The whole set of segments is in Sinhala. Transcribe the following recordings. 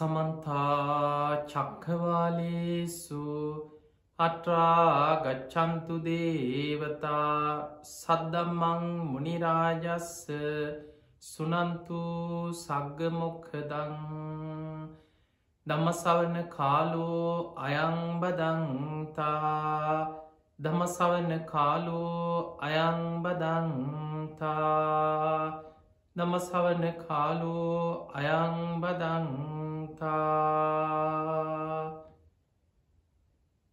සමන්තා චක්කවාලේසු අට්‍රාගච්චන්තු දේවතා සද්දම්මං මුනිරාජස්ස සුනන්තු සග්ගමොක්හදං දමසවන කාලෝ අයංබදන්තා දමසවන කාලෝ අයංබදන්තා නමසවන කාලෝ අයංබදන්තා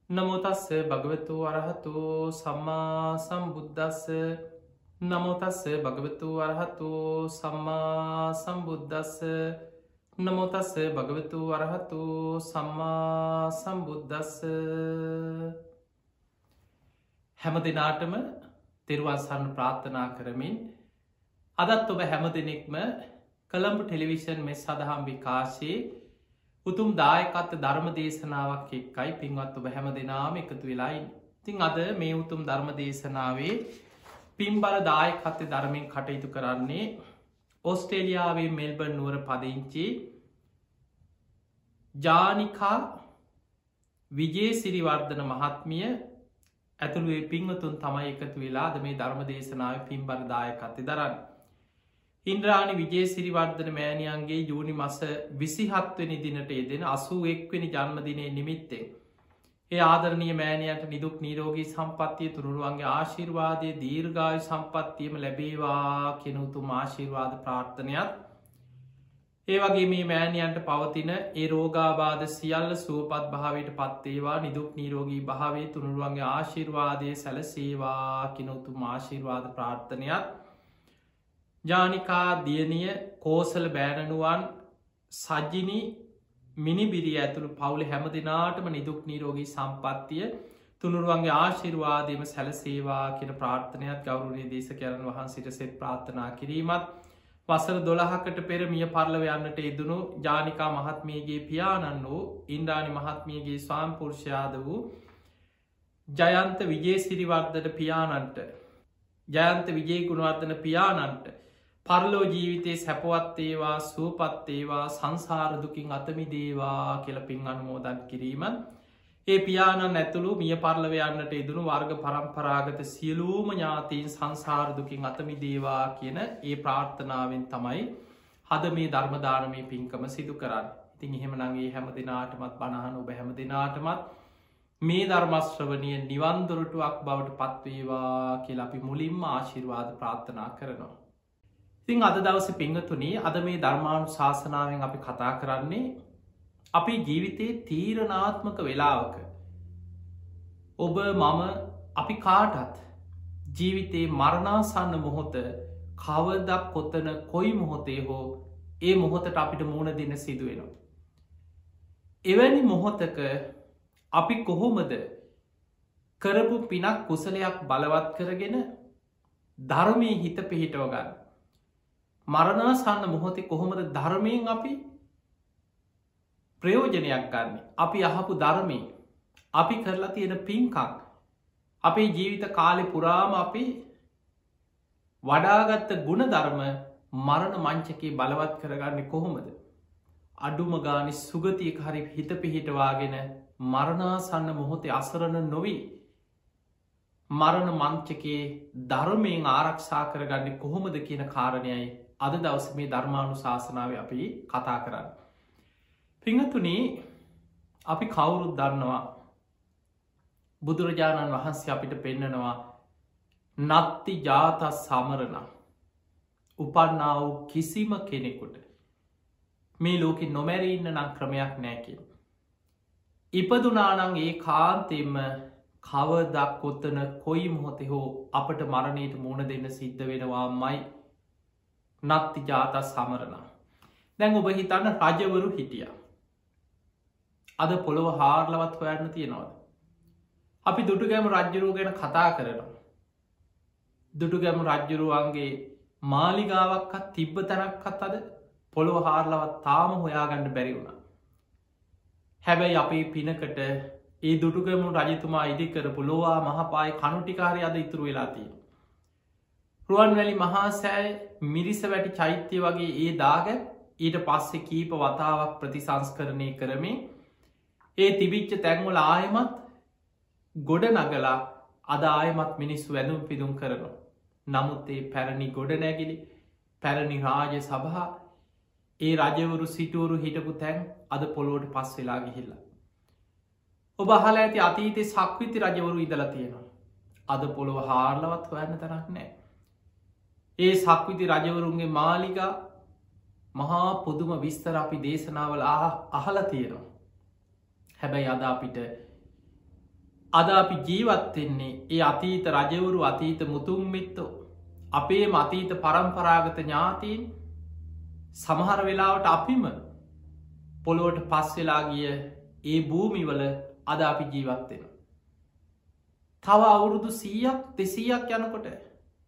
නමුතස්ස භගවතු අරහතු සම්මා සම්බුද්ධස්ස නමුතස්ස භගවතු අරහතු සම්මා සම්බුද්ධස්ස නමුතස්ස භගවතු අරහතු සම්මා සම්බුද්ධස්ස හැම දෙනාටම තෙරවන්සන්න ප්‍රාර්ථනා කරමින් අදත් ඔබ හැම දෙනෙක්ම කළම්පු ටෙලිවිෂන් මෙ සඳහම් විකාශයේ උතුම් දායකත්ත ධර්ම දේශනාවක් එක්කයි පින්වත් ඔබ හැම දෙනාම එකතු වෙලායි තිං අද මේ උතුම් ධර්ම දේශනාවේ පින්බල දායකත්ත ධර්මයෙන් කටයුතු කරන්නේ ඔස්ට්‍රේලියාවේ මෙල්බර් නුවර පදිංචි ජානිකා විජේ සිරිවර්ධන මහත්මිය ඇතුළුවේ පින්වතුන් තමයි එකතු වෙලාද මේ ධර්ම දේශනාව පින්බරදායකත්ති දරන්න. ඉන්ද්‍රාණි විජේ සිරිවර්ධන මෑණියන්ගේ ජූනි මස විසිහත්වනි දිනට යෙදෙන අසූ එක්වනි ජන්මදිනය නිමිත්තෙන්. ඒ ආදරණය මෑණයට නිදුක් නීරෝගී සම්පත්තිය තුරුරුවන්ගේ ආශිර්වාදය දීර්ගාය සම්පත්තියම ලැබේවා කෙනුතුම් ආශිර්වාද ප්‍රාර්ථනයක් ඒ වගේ මේ මෑණියන්ට පවතින ඒ රෝගාබාධ සියල්ල සුවපත් භාවයට පත්තේවා නිදුක් නීරෝගී භාවේ තුනුරුවන්ගේ ආශිර්වාදය සැලසේවා කෙනුතුම් ආශිර්වාද ප්‍රාර්ථනයක් ජානිකා දියනිය කෝසල බෑරනුවන් සජ්ජිනි මිනිබිරි ඇතුළු පවුල හැම දෙනාටම නිදුක් නීරෝගී සම්පත්තිය තුනුරුවන්ගේ ආශිර්වාදයම සැලසේවා කියන ප්‍රාර්ථනයක් ගෞරුණය දේශකරන් වහන්සිට සෙත් ප්‍රාර්ථනා කිරීමත් වසර දොළහකට පෙර මිය පරලව යන්නට එදනු ජානිකා මහත්මියගේ පියාණන් වූ ඉන්ද්‍රාණි මහත්මියගේ ස්වාම්පුර්ෂයාද වූ ජයන්ත විජේ සිරිවර්ධට පියාණන්ට ජයන්ත විජේ ගුණවර්ධන පියාණන්ට පරලෝ ජීවිතයේ සැපවත්තේවා සූපත්තේවා සංසාරදුකින් අතමිදේවා කියලපින් අනුමෝදන් කිරීමත් ඒ පියාණන් ඇතුළු මිය පරලවයන්නට ඉදුණු වර්ග පරම්පරාගත සියලූම ඥාතීන් සංසාරදුකින් අතමිදේවා කියන ඒ ප්‍රාර්ථනාවෙන් තමයි හද මේ ධර්මධානමය පින්කම සිදු කරන්න ඉතින් එහෙමනගේ හැම දෙනාටමත් බණහන ඔබ හැම දෙනාටමත් මේ ධර්මශ්‍රවනය නිවන්දොරටුවක් බවට පත්වේවා කියලා අපි මුලින්ම ආශිර්වාද ප්‍රාර්ථනා කරනවා. ඉතිං අද දවස පිංහතුනී අද මේ ධර්මාණු ශාසනාවෙන් අපි කතා කරන්නේ අපේ ජීවිතයේ තීරණාත්මක වෙලාවක ඔබ මම අපි කාටත් ජීවිතයේ මරණාසන්න මොහොත කවදක් කොත්තන කොයි මොහොතේ හෝ ඒ මොහොතට අපිට මුණ දෙන්න සිදුවෙනවා. එවැනි මොහොතක අපි කොහොමද කරපු පිනක් කුසලයක් බලවත් කරගෙන ධර්මය හිත පිහිටවගන්න මරණාසන්න මොහොතේ කොහොමද ධර්මයෙන් අපි ප්‍රයෝජනයක් ගන්න? අපි අහපු ධර්මය අපි කරලා තියෙන පින්කක් අපේ ජීවිත කාලෙ පුරාම අපි වඩාගත්ත ගුණ ධර්ම මරණ මංචකේ බලවත් කරගන්න කොහොමද? අඩුම ගානි සුගතියක හරි හිත පිහිටවාගෙන මරණාසන්න මොහොතේ අසරණ නොවී මරණ මංචකේ ධර්මයෙන් ආරක්ෂා කරගන්න කොහොමද කියන කාරණයයි අද දවස මේ ධර්මාණු ශාසනාව අපි කතා කරන්න. පිංහතුනේ අපි කවුරුත් දන්නවා බුදුරජාණන් වහන්සේ අපිට පෙන්නනවා නත්ති ජාත සමරණ උපන්නා වූ කිසිම කෙනෙකුට මේ ලෝකෙ නොමැරඉන්න නම් ක්‍රමයක් නෑකිව. ඉපදුනානං ඒ කාන්තෙම කවදක් කොත්තන කොයි මොහොතෙ හෝ අපට මරණයට මුණ දෙන්න සිද්ධ වෙනවා මයි නත්ති ජාත සමරණ දැන් ඔබ හිතන්න රජවරු හිටිය. අද පොළොව හාර්ලවත් හොයන්න තියෙනවාද? අපි දුටුගැම රජ්ජරුව ගැන කතා කරනවා. දුටුගැම රජ්ජරුවන්ගේ මාලිගාවක්කත් තිබ්බ තැනක්කත් අද පොළොව හාර්ලවත් තාම හොයාගන්න බැරි වුණ. හැබැයි අපේ පිනකට ඒ දුටුගමු රජතුමා ඉදි කරපු ලොවා මහපායි කනුටිකාරය අද ඉතුරු වෙලා තියෙන රුවන්වැලි මහා සෑය මිරිස වැටි චෛත්‍යය වගේ ඒ දාග ඊට පස්සෙ කීප වතාවක් ප්‍රතිසංස්කරණය කරමින් ඒ තිබිච්ච තැන්වල ආයමත් ගොඩ නගලා අදායමත් මිනිස්සු වැඳුම් පිදුම් කරනවා. නමුත් ඒ පැරණි ගොඩ නැගිලි පැරණි රාජ සභහා ඒ රජවරු සිටුවරු හිටපු තැන් අද පොළොවට පස් වෙලා ගිහිල්ලා. ඔබ හල ඇති අතීතේ සක්විති රජවරු ඉදලා තියෙනවා. අද පොළොව හාරලවත් හොයන්න තරක් නෑ. ඒ සක්විති රජවරුන්ගේ මාලිකා මහා පුදුම විස්තර අපි දේශනාවල අහල තියෙනවා. හැබැයි අද අපිට අද අපි ජීවත්වෙන්නේ ඒ අතීත රජවරු අතීත මුතුන්මිත්තෝ අපේ මතීත පරම්පරාගත ඥාතීන් සමහර වෙලාවට අපිම පොළොවට පස් වෙලා ගිය ඒ භූමිවල අද අපි ජීවත්වෙන. තව අවුරුදු සීයක් දෙසීයක් යනකොට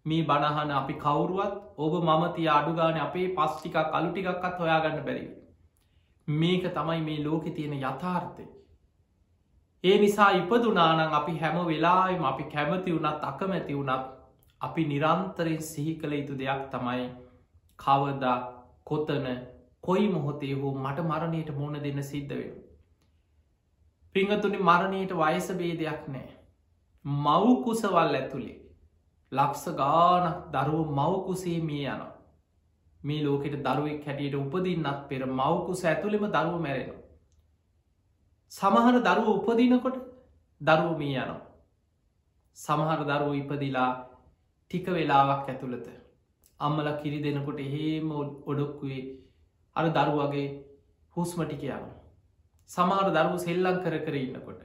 මේ බණහන අපි කවුරුවත් ඔබ මමති අඩුගාන අපේ පස්්ටිකක් අලුටිකක්ත් හොයාගන්න බැරි. මේක තමයි මේ ලෝකෙ තියෙන යථාර්ථය. ඒ නිසා ඉපදුනානං අපි හැම වෙලාම අපි කැමති වුණත් අකමැති වුණත් අපි නිරන්තරයෙන් සිහි කළ යුතු දෙයක් තමයි කවදා කොතන කොයි මොහොතේ හෝ මට මරණයට මුණ දෙන්න සිද්ධවෙන. පිංහතුනි මරණයට වයස බේදයක් නෑ. මව්කුසවල් ඇතුළේ. ලක්ස ගානක් දරුව මවකුසේ මේ යන. මේ ලෝකෙට දරුවෙක් හැටියට උපදින්නත් පෙර මවකුස ඇතුළෙම දරුව මැරෙන. සමහර දරුව උපදිනකොට දරුව මේ යනවා. සමහර දරුව ඉපදිලා ටික වෙලාවක් ඇතුළත අම්මල කිරි දෙනකොට එහෙම ඔඩොක්කුවේ අර දරුවගේ හුස්මටික යන. සමහර දරුව සෙල්ලං කර කර ඉන්නකොට.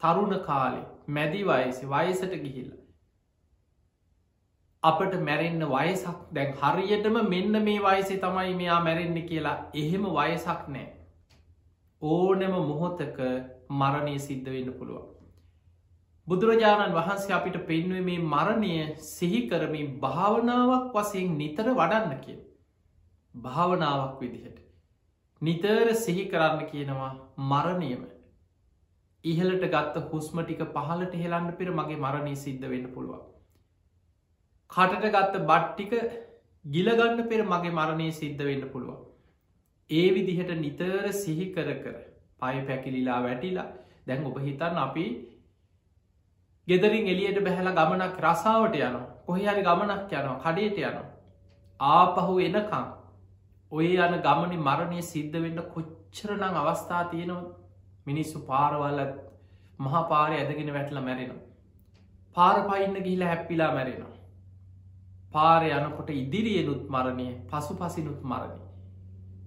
තරුණ කාලේ මැදි වයසි වයසට ගිහිල්ල. අපට මැරෙන්න්න වයසක් දැන් හරියටම මෙන්න මේ වයසේ තමයි මෙයා මැරෙන්න කියලා එහෙම වයසක් නෑ. ඕනම මොහොතක මරණය සිද්ධ වෙන්න පුළුවන්. බුදුරජාණන් වහන්සේ අපිට පෙන්වේ මේ මරණය සිහිකරමින් භාවනාවක් වසයෙන් නිතර වඩන්න කිය. භාවනාවක් විදිහට. නිතර සිහි කරන්න කියනවා මරණයම. ඉහලට ගත්ත හුස්ම ටික පහලට හෙලන්න පෙර මගේ මරණී සිද්ධ වෙන්න පුළුවන්. කටට ගත්ත බට්ටික ගිලගන්න පෙර මගේ මරණය සිද්ධ වෙන්න පුළුවන්. ඒ විදිහට නිතර සිහි කර කර පය පැකිලිලා වැටිලා දැන් ඔබ හිතන්න අපි ගෙදරින් එලියට බැහල ගමනක් රසාාවට යන කොහහරි ගමනක් යනවා කඩේට යනවා. ආපහු එනකං ඔය යන ගමනි මරණය සිද්ධ වෙන්න කොච්චරනං අවස්ථා තියෙනවා මිනිස්සු පාරවල්ල මහපාරය ඇදගෙන වැටල මැරෙනවා. පාර පයින්න ගිහිල හැප්පිලා මැරෙනවා. පාර යනකොට ඉදිරියෙනුත් මරණය පසු පසිනුත් මරණය.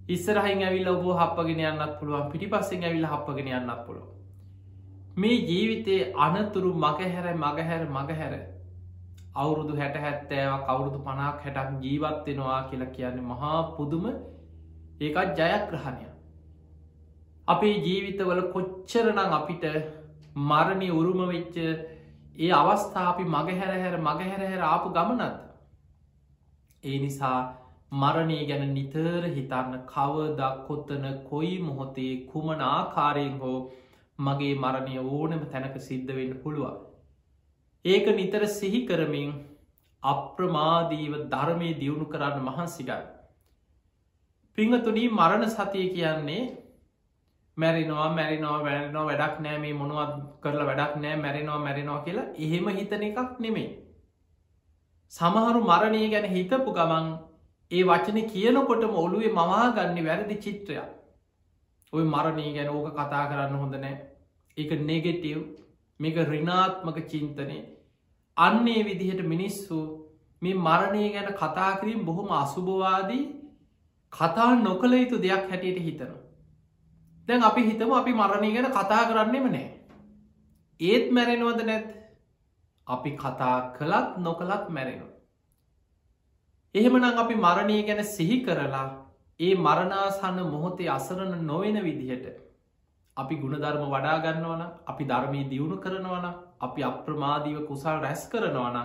ඉස්සරහින් ඇවිල් ඔබ හපගෙන යන්නත් පුළුවන් පිටි පස්සෙන් ඇවිල් හපගෙන යන්නත් පුළුව මේ ජීවිතයේ අනතුරු මගහැර මගහැර මගහැර අවුරුදු හැට හැත්තෑව කවුරුදු පනාක් හැටක් ජීවත්වෙනවා කියලා කියන්නේ මහා පුදුම ඒකත් ජයග්‍රහණය අපේ ජීවිතවල කොච්චරනං අපිට මරණය උරුම වෙච්ච ඒ අවස්ථා අපි මගහැරහැර මගහැරහැර ආපු ගමනත් ඒ නිසා මරණය ගැන නිතර හිතන්න කවදක් කොත්තන කොයි මොහොතේ කුමන ආකාරයෙන් හෝ මගේ මරණය ඕනම තැනක සිද්ධ වෙන්න පුළුවන්. ඒක නිතර සිහි කරමින් අප්‍රමාදීව ධර්මය දියුණු කරන්න මහන්සිගයි. පිංහතුනී මරණ සතිය කියන්නේ මැරිනවා මැරිනවා වැැරෙනවා වැඩක් නෑ මේ මොනුවත් කරලා වැඩක් නෑ මැරෙනවා මැරෙනවා කියලා එහෙම හිතන එකක් නෙමේ. සමහරු මරණය ගැන හිතපු ගමන් ඒ වචන කියනකොටම ඔළුවේ මවා ගන්න වැරදි චිත්‍රයක්. ඔය මරණී ගැන ඕක කතා කරන්න හොඳ නෑ. එක නෙගෙටව් මේක රිනාත්මක චින්තනය. අන්නේ විදිහට මිනිස්සු මේ මරණය ගැන කතාකිරීම් බොහොම අසුභවාදී කතා නොකළ යුතු දෙයක් හැටියට හිතනවා. දැන් අපි හිතම අපි මරණය ගැන කතා කරන්නෙම නෑ. ඒත් මැරෙනවද නැත් අපි කතා කළත් නොකළත් මැරෙනවා එහෙමනම් අපි මරණය ගැන සිහි කරලා ඒ මරණාසන්න මොහොතේ අසරණ නොවෙන විදිහට අපි ගුණධර්ම වඩාගන්නවන අපි ධර්මී දියුණු කරනවන අපි අප්‍රමාදීව කුසල් රැස් කරනවන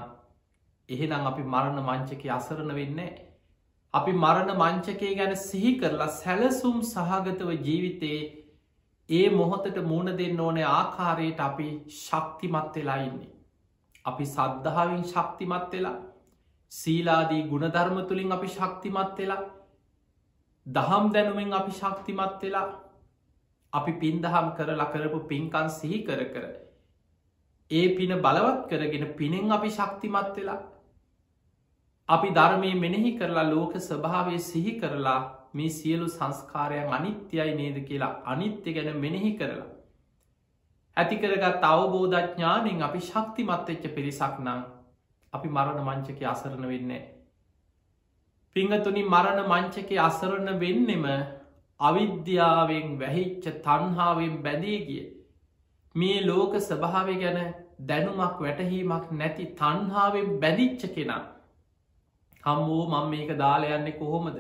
එහෙනම් අපි මරණ මංචක අසරණ වෙන්නේ අපි මරණ මංචකේ ගැන සිහි කරලා සැලසුම් සහගතව ජීවිතයේ ඒ මොහොතට මුණ දෙන්න ඕන ආකාරයට අපි ශක්තිමත් වෙලා ඉන්නේ. අපි සද්ධාවෙන් ශක්තිමත් වෙලා සීලාදී ගුණධර්ම තුළින් අපි ශක්තිමත් වෙලා දහම් දැනුමෙන් අපි ශක්තිමත් වෙලා අපි පින්දහම් කරලා කරපු පින්කන් සිහි කර කර ඒ පින බලවත් කරගෙන පිනෙන් අපි ශක්තිමත් වෙලා අපි ධර්මය මෙනෙහි කරලා ලෝක ස්වභාවය සිහි කරලා මේ සියලු සංස්කාරයන් අනිත්‍යයි නේද කියලා අනිත්‍ය ගැන මෙනෙහි කරලා ඇතිකරගත් අවබෝධඥානෙන් අපි ශක්තිමත්වෙච්ච පිරිසක් නං අපි මරණ මංචක අසරණ වෙන්නේ. පිංහතුනි මරණ මංචක අසරණ වෙන්නෙම අවිද්‍යාවෙන් වැහිච්ච තන්හාාවෙන් බැඳේ ගිය. මේ ලෝක ස්වභාව ගැන දැනුමක් වැටහීමක් නැති තන්හාාවෙන් බැදිච්ච කෙනා. හම්මෝ මං මේක දාලයන්නේ කොහොමද.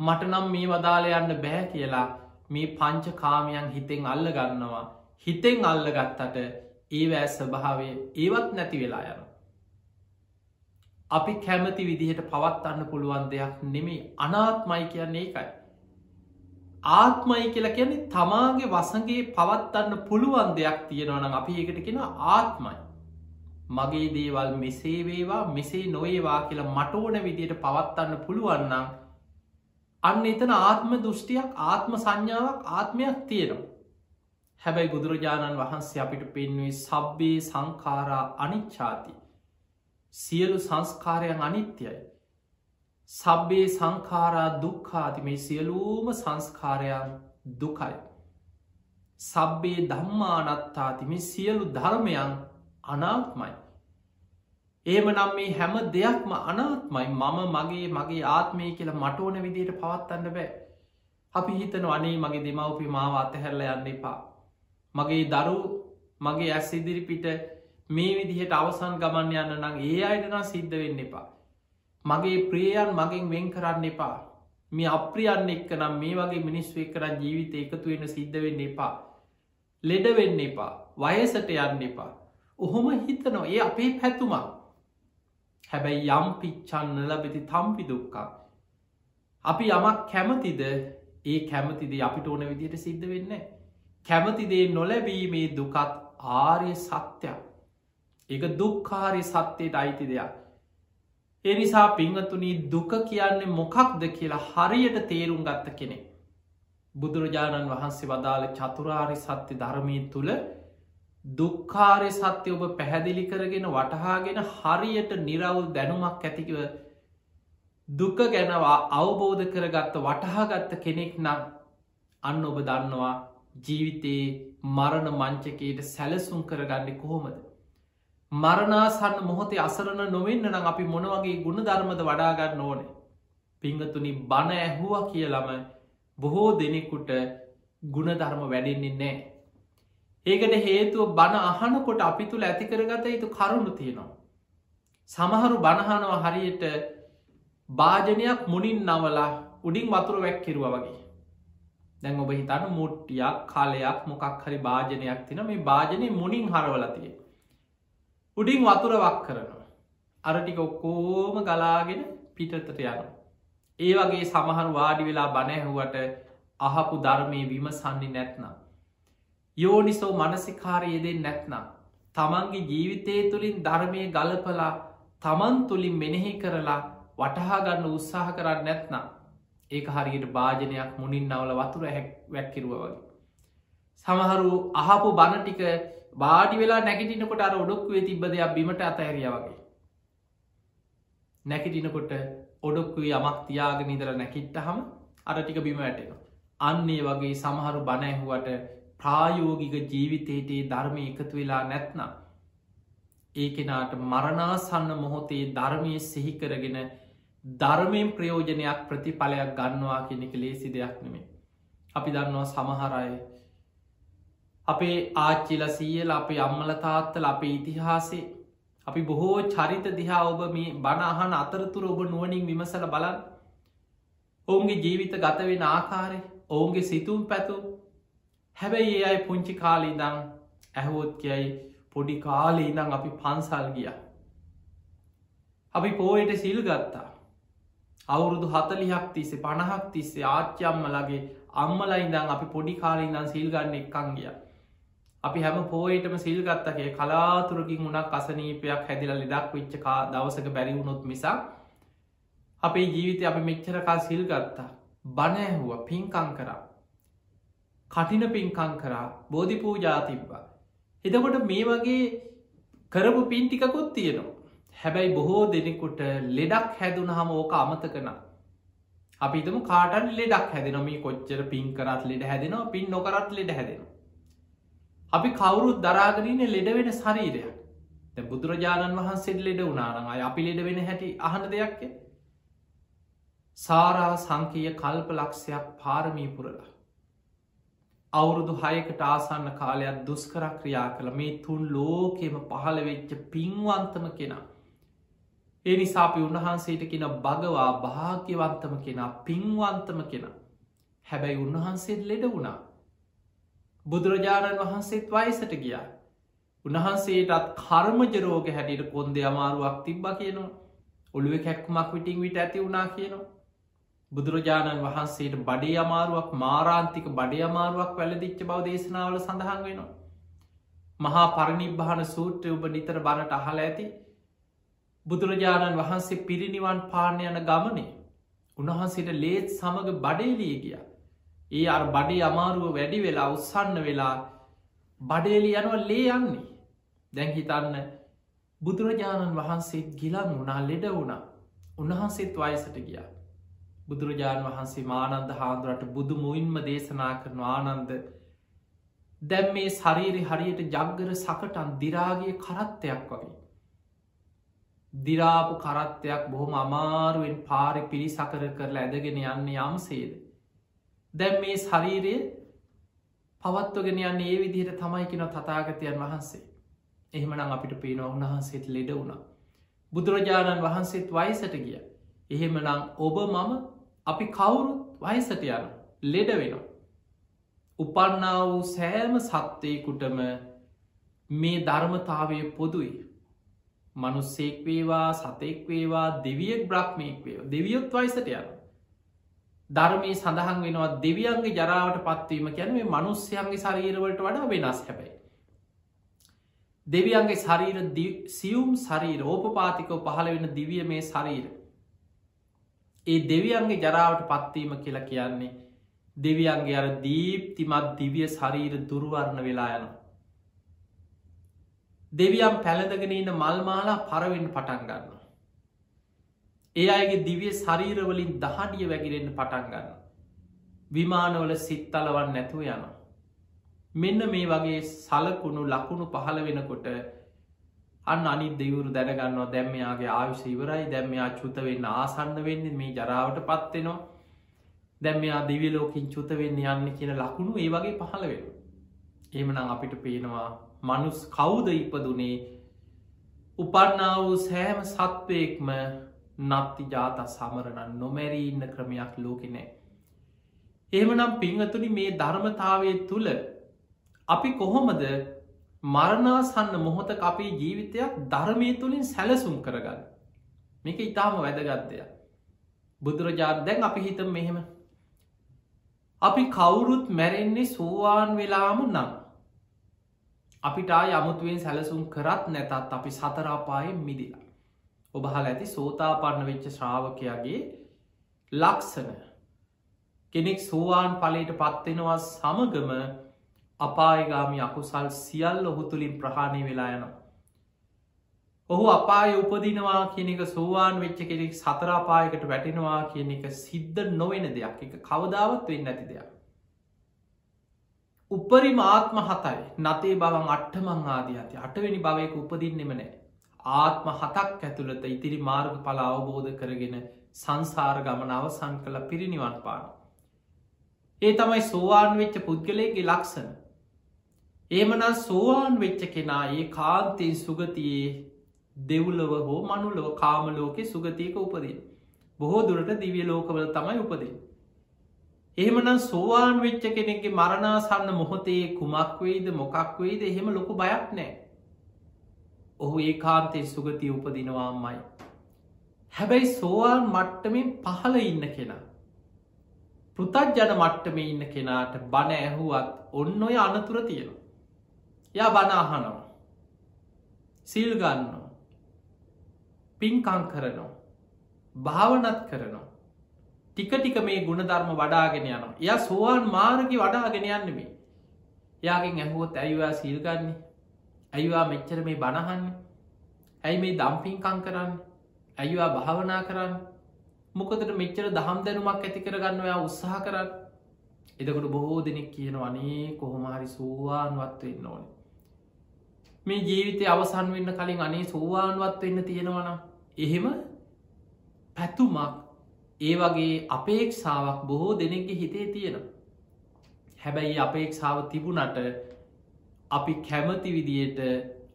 මට නම් මේ වදාලයන්න බෑ කියලා මේ පංච කාමයන් හිතෙන් අල්ල ගන්නවා. හිතෙන් අල්ල ගත්තට ඒවෑ ස්වභාවය ඒවත් නැති වෙලා යන. අපි කැමති විදිහට පවත්වන්න පුළුවන් දෙයක් නෙමේ අනාත්මයි කියන්නේ එකයි. ආත්මයි කියලා කියන්නේ තමාගේ වසගේ පවත්වන්න පුළුවන් දෙයක් තියෙනවනම් අපි ඒකට කෙන ආත්මයි. මගේ දේවල් මෙසේවේවා මෙසේ නොඒවා කියලා මටෝන විදියට පවත්වන්න පුළුවන්නම් අන්න එතන ආත්ම දෘෂ්ටියක් ආත්ම සංඥාවක් ආත්මයක් තියෙනවා. හැබැයි බුදුරජාණන් වහන්සේ අපිට පෙන්වේ සබ්බේ සංකාරා අනිච්චාති. සියලු සංස්කාරයන් අනිත්‍යයි. සබ්බේ සංකාරා දුක්කාති මේ සියලූම සංස්කාරයන් දුකයි. සබ්බේ ධම්මානත්තාති මේ සියලු ධර්මයන් අනාත්මයි. ඒම නම් මේ හැම දෙයක්ම අනාත්මයි මම මගේ මගේ ආත්මය කියලා මටෝන විදියට පවත්වන්න බෑ. අපි හිතන වනේ මගේ දෙමවපි මාව අතහැරල යන්න එපා. මගේ දරු මගේ ඇස් ඉදිරිපිට මේ විදිහට අවසන් ගමන් යන්න නම් ඒ අයටනා සිද්ධ වෙන්න එපා. මගේ ප්‍රියයන් මගෙන් වෙන් කරන්න එපා. මේ අප්‍රියන්න එක්ක නම් මේ වගේ මිනිස්ව කරන්න ජීවිත එකතු වෙන සිද්ධ වෙන්න එපා. ලෙඩ වෙන්න එපා. වයසට යන්න එපා. ඔහොම හිතනවා ඒ අපේ පැතුමක්. හැබැයි යම් පිච්චන්න ලබෙති තම්පි දුක්කා. අපි යමක් කැමතිද ඒ කැමතිද අපිට ඕන විදියට සිද්ධ වෙන්නේ. කැමතිදේ නොලැබීමේ දුකත් ආර්ය සත්‍යයක්. එක දුක්කාරය සත්‍යයට අයිති දෙයක්. එනිසා පිංහතුනී දුක කියන්නේ මොකක්ද කියලා හරියට තේරුම් ගත්ත කෙනෙ. බුදුරජාණන් වහන්සේ වදාළ චතුරාරි සත්‍ය ධර්මී තුළ දුක්කාරය සත්‍යය ඔබ පැහැදිලි කරගෙන වටහාගෙන හරියට නිරවුල් දැනුමක් ඇතිකිව දුක ගැනවා අවබෝධ කරගත්ත වටහාගත්ත කෙනෙක් නම් අන්න ඔබ දන්නවා ජීවිතයේ මරණ මංචකයට සැලසුම් කරගන්න කොහොමද. මරණාසන්න මොහොතේ අසරණ නොවෙන්න නම් අපි මොනවගේ ගුණ ධර්මද වඩාගන්න ඕනේ. පිංහතුනි බණ ඇහුව කියලම බොහෝ දෙනෙකුට ගුණධර්ම වැඩෙන්නේ නෑ. ඒකට හේතුව බණ අහනකොට අපි තුළ ඇතිකරගත යුතු කරුණු තියෙනවා. සමහරු බණහනව හරියට භාජනයක් මුණින් නවලා උඩින් වතුර වැැක්කිරුව වගේ. දැන් ඔබ හිතන මුට්ටියක් කාලයක් මොකක් හරි භාජනයක් තින මේ භාජනය මුණින් හරවලතිය. උඩින් වතුරවක් කරනවා. අරටික ඔක්කෝම ගලාගෙන පිටතට යන. ඒ වගේ සමහරු වාඩි වෙලා බණැහුවට අහපු ධර්මය විමසන්නේ නැත්නම්. යෝනිසෝ මනසිකාරයේදෙන් නැත්නම්. තමන්ගේ ජීවිතය තුළින් ධර්මය ගලපලා තමන් තුළින් මෙනෙහි කරලා වටහාගන්න උත්සාහ කරන්න නැත්නම්. ඒක හරියට භාජනයක් මුණින් නවල වතුර හැක් වැැක්කිරුව වගේ. සමහරු අහපු බණටික වාඩි වෙලා නැගිටිනකොට අර ඔඩොක්වේ තිබ දෙයක් බිමට අතඇරිය වගේ. නැකිටිනකොට ඔඩොක්කුවේ යමක් තියාගෙන ඉදර නැකිට්ට හම අරටික බිම වැටෙන. අන්නේ වගේ සමහරු බණැහුවට ප්‍රායෝගික ජීවිතේටේ ධර්මය එකතු වෙලා නැත්නම්. ඒ කෙනාට මරණාසන්න මොහොතේ ධර්මය සිහිකරගෙන ධර්මයෙන් ප්‍රයෝජනයක් ප්‍රතිඵලයක් ගන්නවා කෙනෙක ලේසි දෙයක් නෙමේ. අපි දන්නවා සමහරය අපේ ආච්චිල සීයල අපේ අම්මල තාත්තල අපේ ඉතිහාසේ අපි බොහෝ චරිත දිහා ඔබ මේ බණහන අතරතුර ඔබ නුවනින් විමසල බලන් ඔවුන්ගේ ජීවිත ගතවෙන ආකාරය ඔවුන්ගේ සිතුම් පැතු. හැබැයි ඒ අයි පුංචි කාලී දං ඇහෝත් කියයි පොඩි කාලේ ඉදං අපි පන්සල් ගිය. අපි පෝයට සිල් ගත්තා. අවුරුදු හතලිහක් තිස්සේ පණහක් තිස්සේ ආච්චම්මලගේ අම්මල ඉඳං අපි පොඩි කාලින්දන් සිල්ගන්න එක්කං ගියා අපි හැම පෝයටම සිල්ගත්තකේ කලාතුරකින් වුණක් අසනීපයක් හැදිල ලෙඩක් විච්චකා දවසක බැරිවුණොත් මිසා අපේ ජීවිත අපි මෙච්චරකා සිල්ගත්තා බණඇහුව පින්කං කරා කටින පින්කං කරා බෝධි පූජා තිබ්බා. එතකොට මේ වගේ කරපු පින්ටිකකුත් තියෙනවා. හැබැයි බොහෝ දෙනෙකුට ලෙඩක් හැදුන හම ඕක අමතකන. අපිතම කාටන් ලෙඩක් හැදෙනම කොච්චර පින් කරත් ලෙඩ හැදෙනවා පින් නොකරත් ලෙඩ හැදෙනවා. අපි කවුරුත් දරාගරන ලෙඩ වෙන ශරීරයක් බුදුරජාණන් වහන්සේ ලෙඩ වනානං අය අපි ලෙඩ වෙන හැටි අහන දෙයක්ය සාරා සංකීය කල්ප ලක්ෂයක් පාරමී පුරලා. අවුරුදු හයකට ආසන්න කාලයක් දුස්කර ක්‍රියා කළ මේ තුන් ලෝකෙම පහළ වෙච්ච පින්වන්තම කෙනා. ඒ නිසාපි උන්වහන්සේට කෙන භගවා භාග්‍යවන්තම කෙනා පින්වන්තම කෙනා. හැබැයි උන්වහන්සේත් ලෙඩ වුණා. බුදුරජාණන් වහන්සේත් වයිසට ගියා. උන්වහන්සේටත් කර්මජරෝග හැටියට කොන්ද අමාරුවක් තිබ්බ කියනවා ඔළුව කැක්මක් විටිං විට ඇති වුණා කියනවා. බුදුරජාණන් වහන්සේට බඩේ අමාරුවක් මාරාන්තික බඩේ අමාරුවක් වැලදිච්ච බව දේශනාවල සඳහන් වෙනවා. මහා පරණිබ්භාන සූත්‍රය ඔබ නිතර බණට අහල ඇති බුදුරජාණන් වහන්සේ පිරිනිවන් පාණ්‍ය යන ගමනේ උන්වහන්සේට ලේත් සමඟ බඩේලිය ගිය. ඒ අර බඩේ අමාරුව වැඩි වෙලා උත්සන්න වෙලා බඩේලි යනුව ලේ යන්නේ. දැන් හිතන්න බුදුරජාණන් වහන්සේත් ගිලන් වුණා ලෙඩ වුණා උන්වහන්සේත් වයසට ගියා. බුදුරජාණන් වහන්සේ මානන්ද හාදුරට බුදු මුයින්ම දේශනා කරන ආනන්ද දැම් මේ ශරීරි හරියට ජග්ගර සකටන් දිරාගේ කරත්තයක් වගේ. දිරාපු කරත්තයක් බොහොම අමාරුවෙන් පාරි පිරිසකර කරලා ඇදගෙන යන්න යම්සේද. දැම් මේ ශරීරය පවත්වගෙන යන්න ඒ විදිහට තමයි කෙන තතාගතයන් වහන්සේ. එහෙමනම් අපිට පේන උන්වහන්සේත් ලෙඩ වුණා. බුදුරජාණන් වහන්සේත් වයිසට ගිය. එහෙමනම් ඔබ මම අපි කවුරුත් වයිසට යන ලෙඩ වෙනවා. උපන්නා වූ සෑම සත්වයකුටම මේ ධර්මතාවය පොදුයි. මනුස්සෙක් වේවා සතෙක් වේවා දෙවියෙක් බ්‍රහ්මයෙක් වේ දෙවියොත් වයිසට යන. ධර්මී සඳහන් වෙනවා දෙවියන්ගේ ජරාවට පත්වීම ගැන මේ මනුස්්‍යයන්ගේ ශරීරවලට වඩා වෙනස් හැබැයි. දෙවියන්ගේ ශරීර සියුම් ශරීර ඕපපාතිකව පහළ වෙන දිවිය මේ ශරීර ඒ දෙවියන්ගේ ජරාවට පත්වීම කියලා කියන්නේ දෙවියන්ගේ අර දීප්තිමත් දිවිය ශරීර දුරුවරණ වෙලා යන. දෙවියම් පැළඳගෙන ඉන්න මල්මාලා පරවෙන් පටන් ගන්න. ඒ අයගේ දිවිය ශරීරවලින් දහඩිය වැගිරෙන්න්න පටන් ගන්න. විමානවල සිත්තලවන් නැතුව යන. මෙන්න මේ වගේ සලකුණු ලකුණු පහළ වෙනකොට අන්න අනි දෙවුරු දැනගන්නවා දැම්මයාගේ ආවිශ ඉවරයි දැම්මයා චුතවෙන්න ආසන්න වෙන්න මේ ජරාවට පත්වෙනවා දැම්මයා දිවිලෝකින් චුත වෙන්න යන්න කියන ලකුණු ඒ වගේ පහළ වෙන. ඒමනං අපිට පේනවා මනුස් කවුද ඉපදුනේ? උපන්නා වූ සෑම සත්වයෙක්ම නත්ති ජාත සමරණ නොමැරී ඉන්න ක්‍රමයක් ලෝකෙනෑ. ඒමනම් පිංහතුනි මේ ධර්මතාවය තුළ අපි කොහොමද මරණාසන්න මොහොත අපේ ජීවිතයක් ධර්මය තුළින් සැලසුම් කරගන්න? මේක ඉතාම වැදගත්තය බුදුරජාන් දැන් අපි හිතම් මෙහෙම. අපි කවුරුත් මැරෙන්නේ සෝවාන් වෙලාම නම් අපිට යමුතුවෙන් සැලසුම් කරත් නැතත් අපි සතරාපායෙන් මිදිලා ඔබහල ඇති සෝතාපන්න වෙච්ච ශ්‍රාවකයාගේ ලක්සන කෙනෙක් සෝවාන් පලට පත්වෙනවා සමගම අපායගාමි අකුසල් සියල් ඔහු තුළින් ප්‍රහාණය වෙලා යනවා. ඔහු අපාය උපදිනවා කියන එක සෝවාන් වෙච්ච කෙනෙක් සතරාපායකට වැටෙනවා කියන එක සිද්ධ නොවෙන දෙයක් එක කවදාවත් වෙන්න ඇති දෙයක්. උපරි මාත්ම හතයි නතේ බවන් අට්ටමං ආදී ඇති අටවෙනි භවයක උපදින්නෙම නෑ. ආත්ම හතක් ඇතුළත ඉතිරි මාර්ග පල අවබෝධ කරගෙන සංසාර ගමන අවසන් කළ පිරිනිවන් පාන. ඒ තමයි සෝවාන් වෙච්ච පුද්ගලයගේ ලක්සන ඒමනා සෝවාන් වෙච්ච කෙනා ඒ කාන්තයෙන් සුගතියේ දෙව්ලව හෝ මනුලව කාමලෝකෙ සුගතියක උපදින්. බොහෝ දුරට දිවිය ලෝකවල තමයි උපදින්. එහෙමනම් සෝවාන් වෙච්ච කෙනෙක්ගේ මරණාසන්න මොහොතේ කුමක් වෙයිද මොකක් වෙයිද එහෙම ලොකු බයක් නෑ. ඔහු ඒ කාන්තය සුගතිය උපදිනවාමයි. හැබැයි සෝවාන් මට්ටමින් පහල ඉන්න කෙනා. පෘතජ්ජන මට්ටම ඉන්න කෙනාට බණ ඇහුවත් ඔන්න ඔය අනතුර තියෙනවා. යා බනාහනවා සිල් ගන්නවා පින්කං කරනවා භාවනත් කරනවා ටික ටික මේ ගුණධර්ම වඩාගෙන යනවා. එය සෝවාන් මාර්ගි වඩාගෙන යන්නමේ යාගෙන් ඇහුවොත් ඇයිවා සීල්ගන්නේ ඇයිවා මෙච්චර මේ බණහන්න ඇයි මේ දම්පින්කං කරන්න? ඇයිවා භාවනා කරන්න? මොකදට මෙච්චර දහම් දැනුමක් ඇති කරගන්න ඔයා උත්සාහ කරන්න. එදකොට බොහෝ දෙනෙක් කියන වනේ කොහොමහරි සෝවාන්වත් වෙන්න ඕන. මේ ජීවිතය අවසන් වෙන්න කලින් අනේ සෝවාන්වත් වෙන්න තියෙනවනම් එහෙම පැතුමක් ඒ වගේ අපේක්ෂාවක් බොහෝ දෙනෙක්ගේ හිතේ තියෙනවා හැබැයි අපේක්ෂාව තිබුණට අපි කැමති විදියට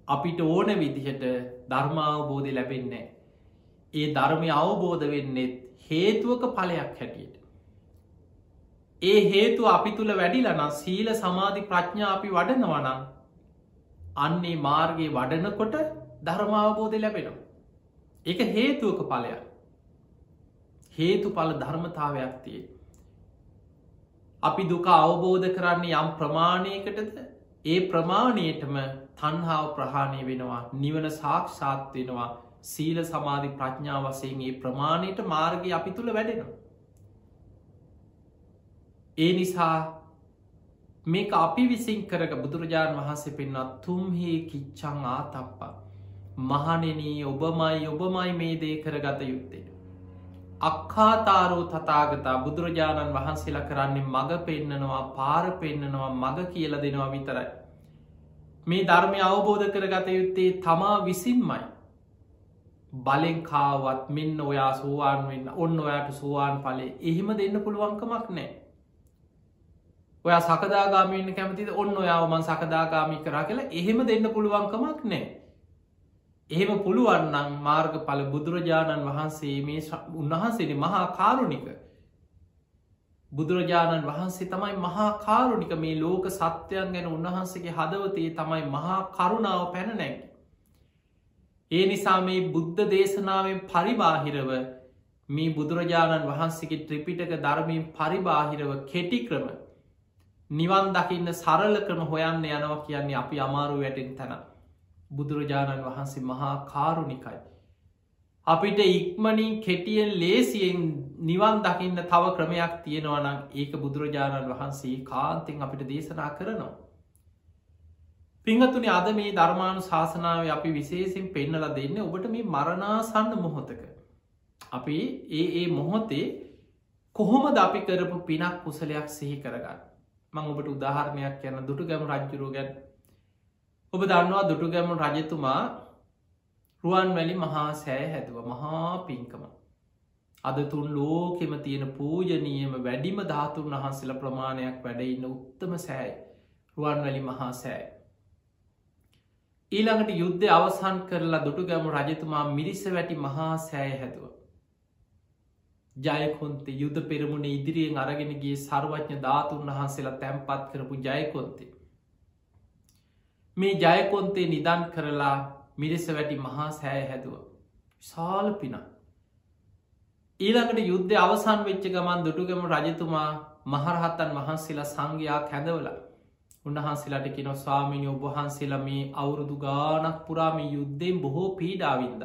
අපිට ඕන විදිහට ධර්මාවබෝධය ලැබෙන්නේ. ඒ ධර්මය අවබෝධ වෙන්නෙත් හේතුවක පලයක් හැටියට. ඒ හේතු අපි තුළ වැඩිලන සීල සමාධි ප්‍රඥා අපි වඩනවනම් අන්නේ මාර්ගයේ වඩනකොට ධර්මාවබෝධය ලැබෙනවා. එක හේතුවක පලයක් හේතු පල ධර්මතාවයක් තියේ. අපි දුක අවබෝධ කරන්නේ යම් ප්‍රමාණයකටද ඒ ප්‍රමාණයටම තන්හාව ප්‍රහාණය වෙනවා නිවන සාක්ෂාත් වෙනවා සීල සමාධි ප්‍රඥා වසයෙන් ඒ ප්‍රමාණයට මාර්ගය අපි තුළ වැඩෙනවා. ඒ නිසා මේ අපි විසින් කරක බුදුරජාණන් වහන්සේ පෙන්න්නත් තුම්හේ කිච්චං ආතප්පා මහනෙනී ඔබමයි ඔබමයි මේ දේ කරගත යුත්තේ. අක්කාතාරෝ තතාගතා බුදුරජාණන් වහන්සේලා කරන්නේ මඟ පෙන්නනවා පාර පෙන්නනවා මඟ කියල දෙනවා විතරයි. මේ ධර්මය අවබෝධ කරගත යුත්තේ තමා විසින්මයි. බලෙන් කාවත් මෙන්න ඔයා සෝවාන් වෙන්න ඔන්න ඔයාට සෝවාන් පලේ එහෙම දෙන්න පුළුවන්කමක් නෑ. ඔයා සකදාගාමීන්න කැමතිද ඔන්න ඔයාවමන් සකදාගාමි කරා කියලා එහෙම දෙන්න පුළුවන්කමක් නෑ. එහෙම පුළුවන්නම් මාර්ග පල බුදුරජාණන් වහන්සේ මේ උන්වහන්සේට මහා කාරුණික බුදුරජාණන් වහන්සේ තමයි මහා කාරුණික මේ ලෝක සත්‍යයන් ගැන උන්වහන්සේගේ හදවතේ තමයි මහා කරුණාව පැනනැක්. ඒ නිසා මේ බුද්ධ දේශනාවෙන් පරිබාහිරව මේ බුදුරජාණන් වහන්සේගේ ත්‍රිපිටක ධර්මයෙන් පරිබාහිරව කෙටි ක්‍රම නිවන් දකින්න සරල ක්‍රම හොයන්න යනවා කියන්නේ අපි අමාරු වැටෙන් තැන. බුදුරජාණන් වහන්සේ මහා කාරුණිකයි. අපිට ඉක්මනින් කෙටියෙන් ලේසියෙන් නිවන් දකින්න තව ක්‍රමයක් තියෙනවනම් ඒක බුදුරජාණන් වහන්සේ කාන්තිෙන් අපිට දේශනා කරනවා. පිංහතුනි අද මේ ධර්මාණු ශාසනාව අපි විශේසින් පෙන්නල දෙන්න ඔබට මේ මරණාසන්න මොහොතක. අපි ඒ ඒ මොහොතේ කොහොම ද අපි කරපු පිනක් කුසලයක් සිහි කරගන්න. මං ඔබට උදාහරණයක් යන දුටු ගැම රජ්ජුරුව ගැන් ඔබ දන්නවා දුටුගැමුණු රජතුමා රුවන් වැලි මහා සෑ හැදුව මහා පින්කම. අද තුන් ලෝකෙම තියෙන පූජනීයම වැඩිම ධාතුන් වහන්සේල ප්‍රමාණයක් වැඩඉන්න උත්තම සෑයි රුවන් වැලි මහා සෑ. ඊළඟට යුද්ධ අවසන් කරලා දුටු ගැමු රජතුමා මිරිස වැටි මහා සෑය හැදුව. ජයකොන්තේ යුද පෙරමුණ ඉදිරියෙන් අරගෙනගේ සර්වඥ ධාතුන් වහන්සේලා තැන්පත් කරපු ජයකොන්තේ. මේ ජයකොන්තේ නිදන් කරලා මිරිස වැටි මහා සෑ හැදුව. සාල පින. ඊළඟට යුද්ධ අවසන් වෙච්ච ගමන් දුටුගම රජතුමා මහරහත්තන් වහන්සේලා සංඝයා කැඳවල උන්වහන්සේලාට කෙන ස්වාමිනි ඔබහන්සේලා මේ අවුරුදු ගානක් පුරාම යුද්ධයෙන් බොහෝ පීඩාවින්ද.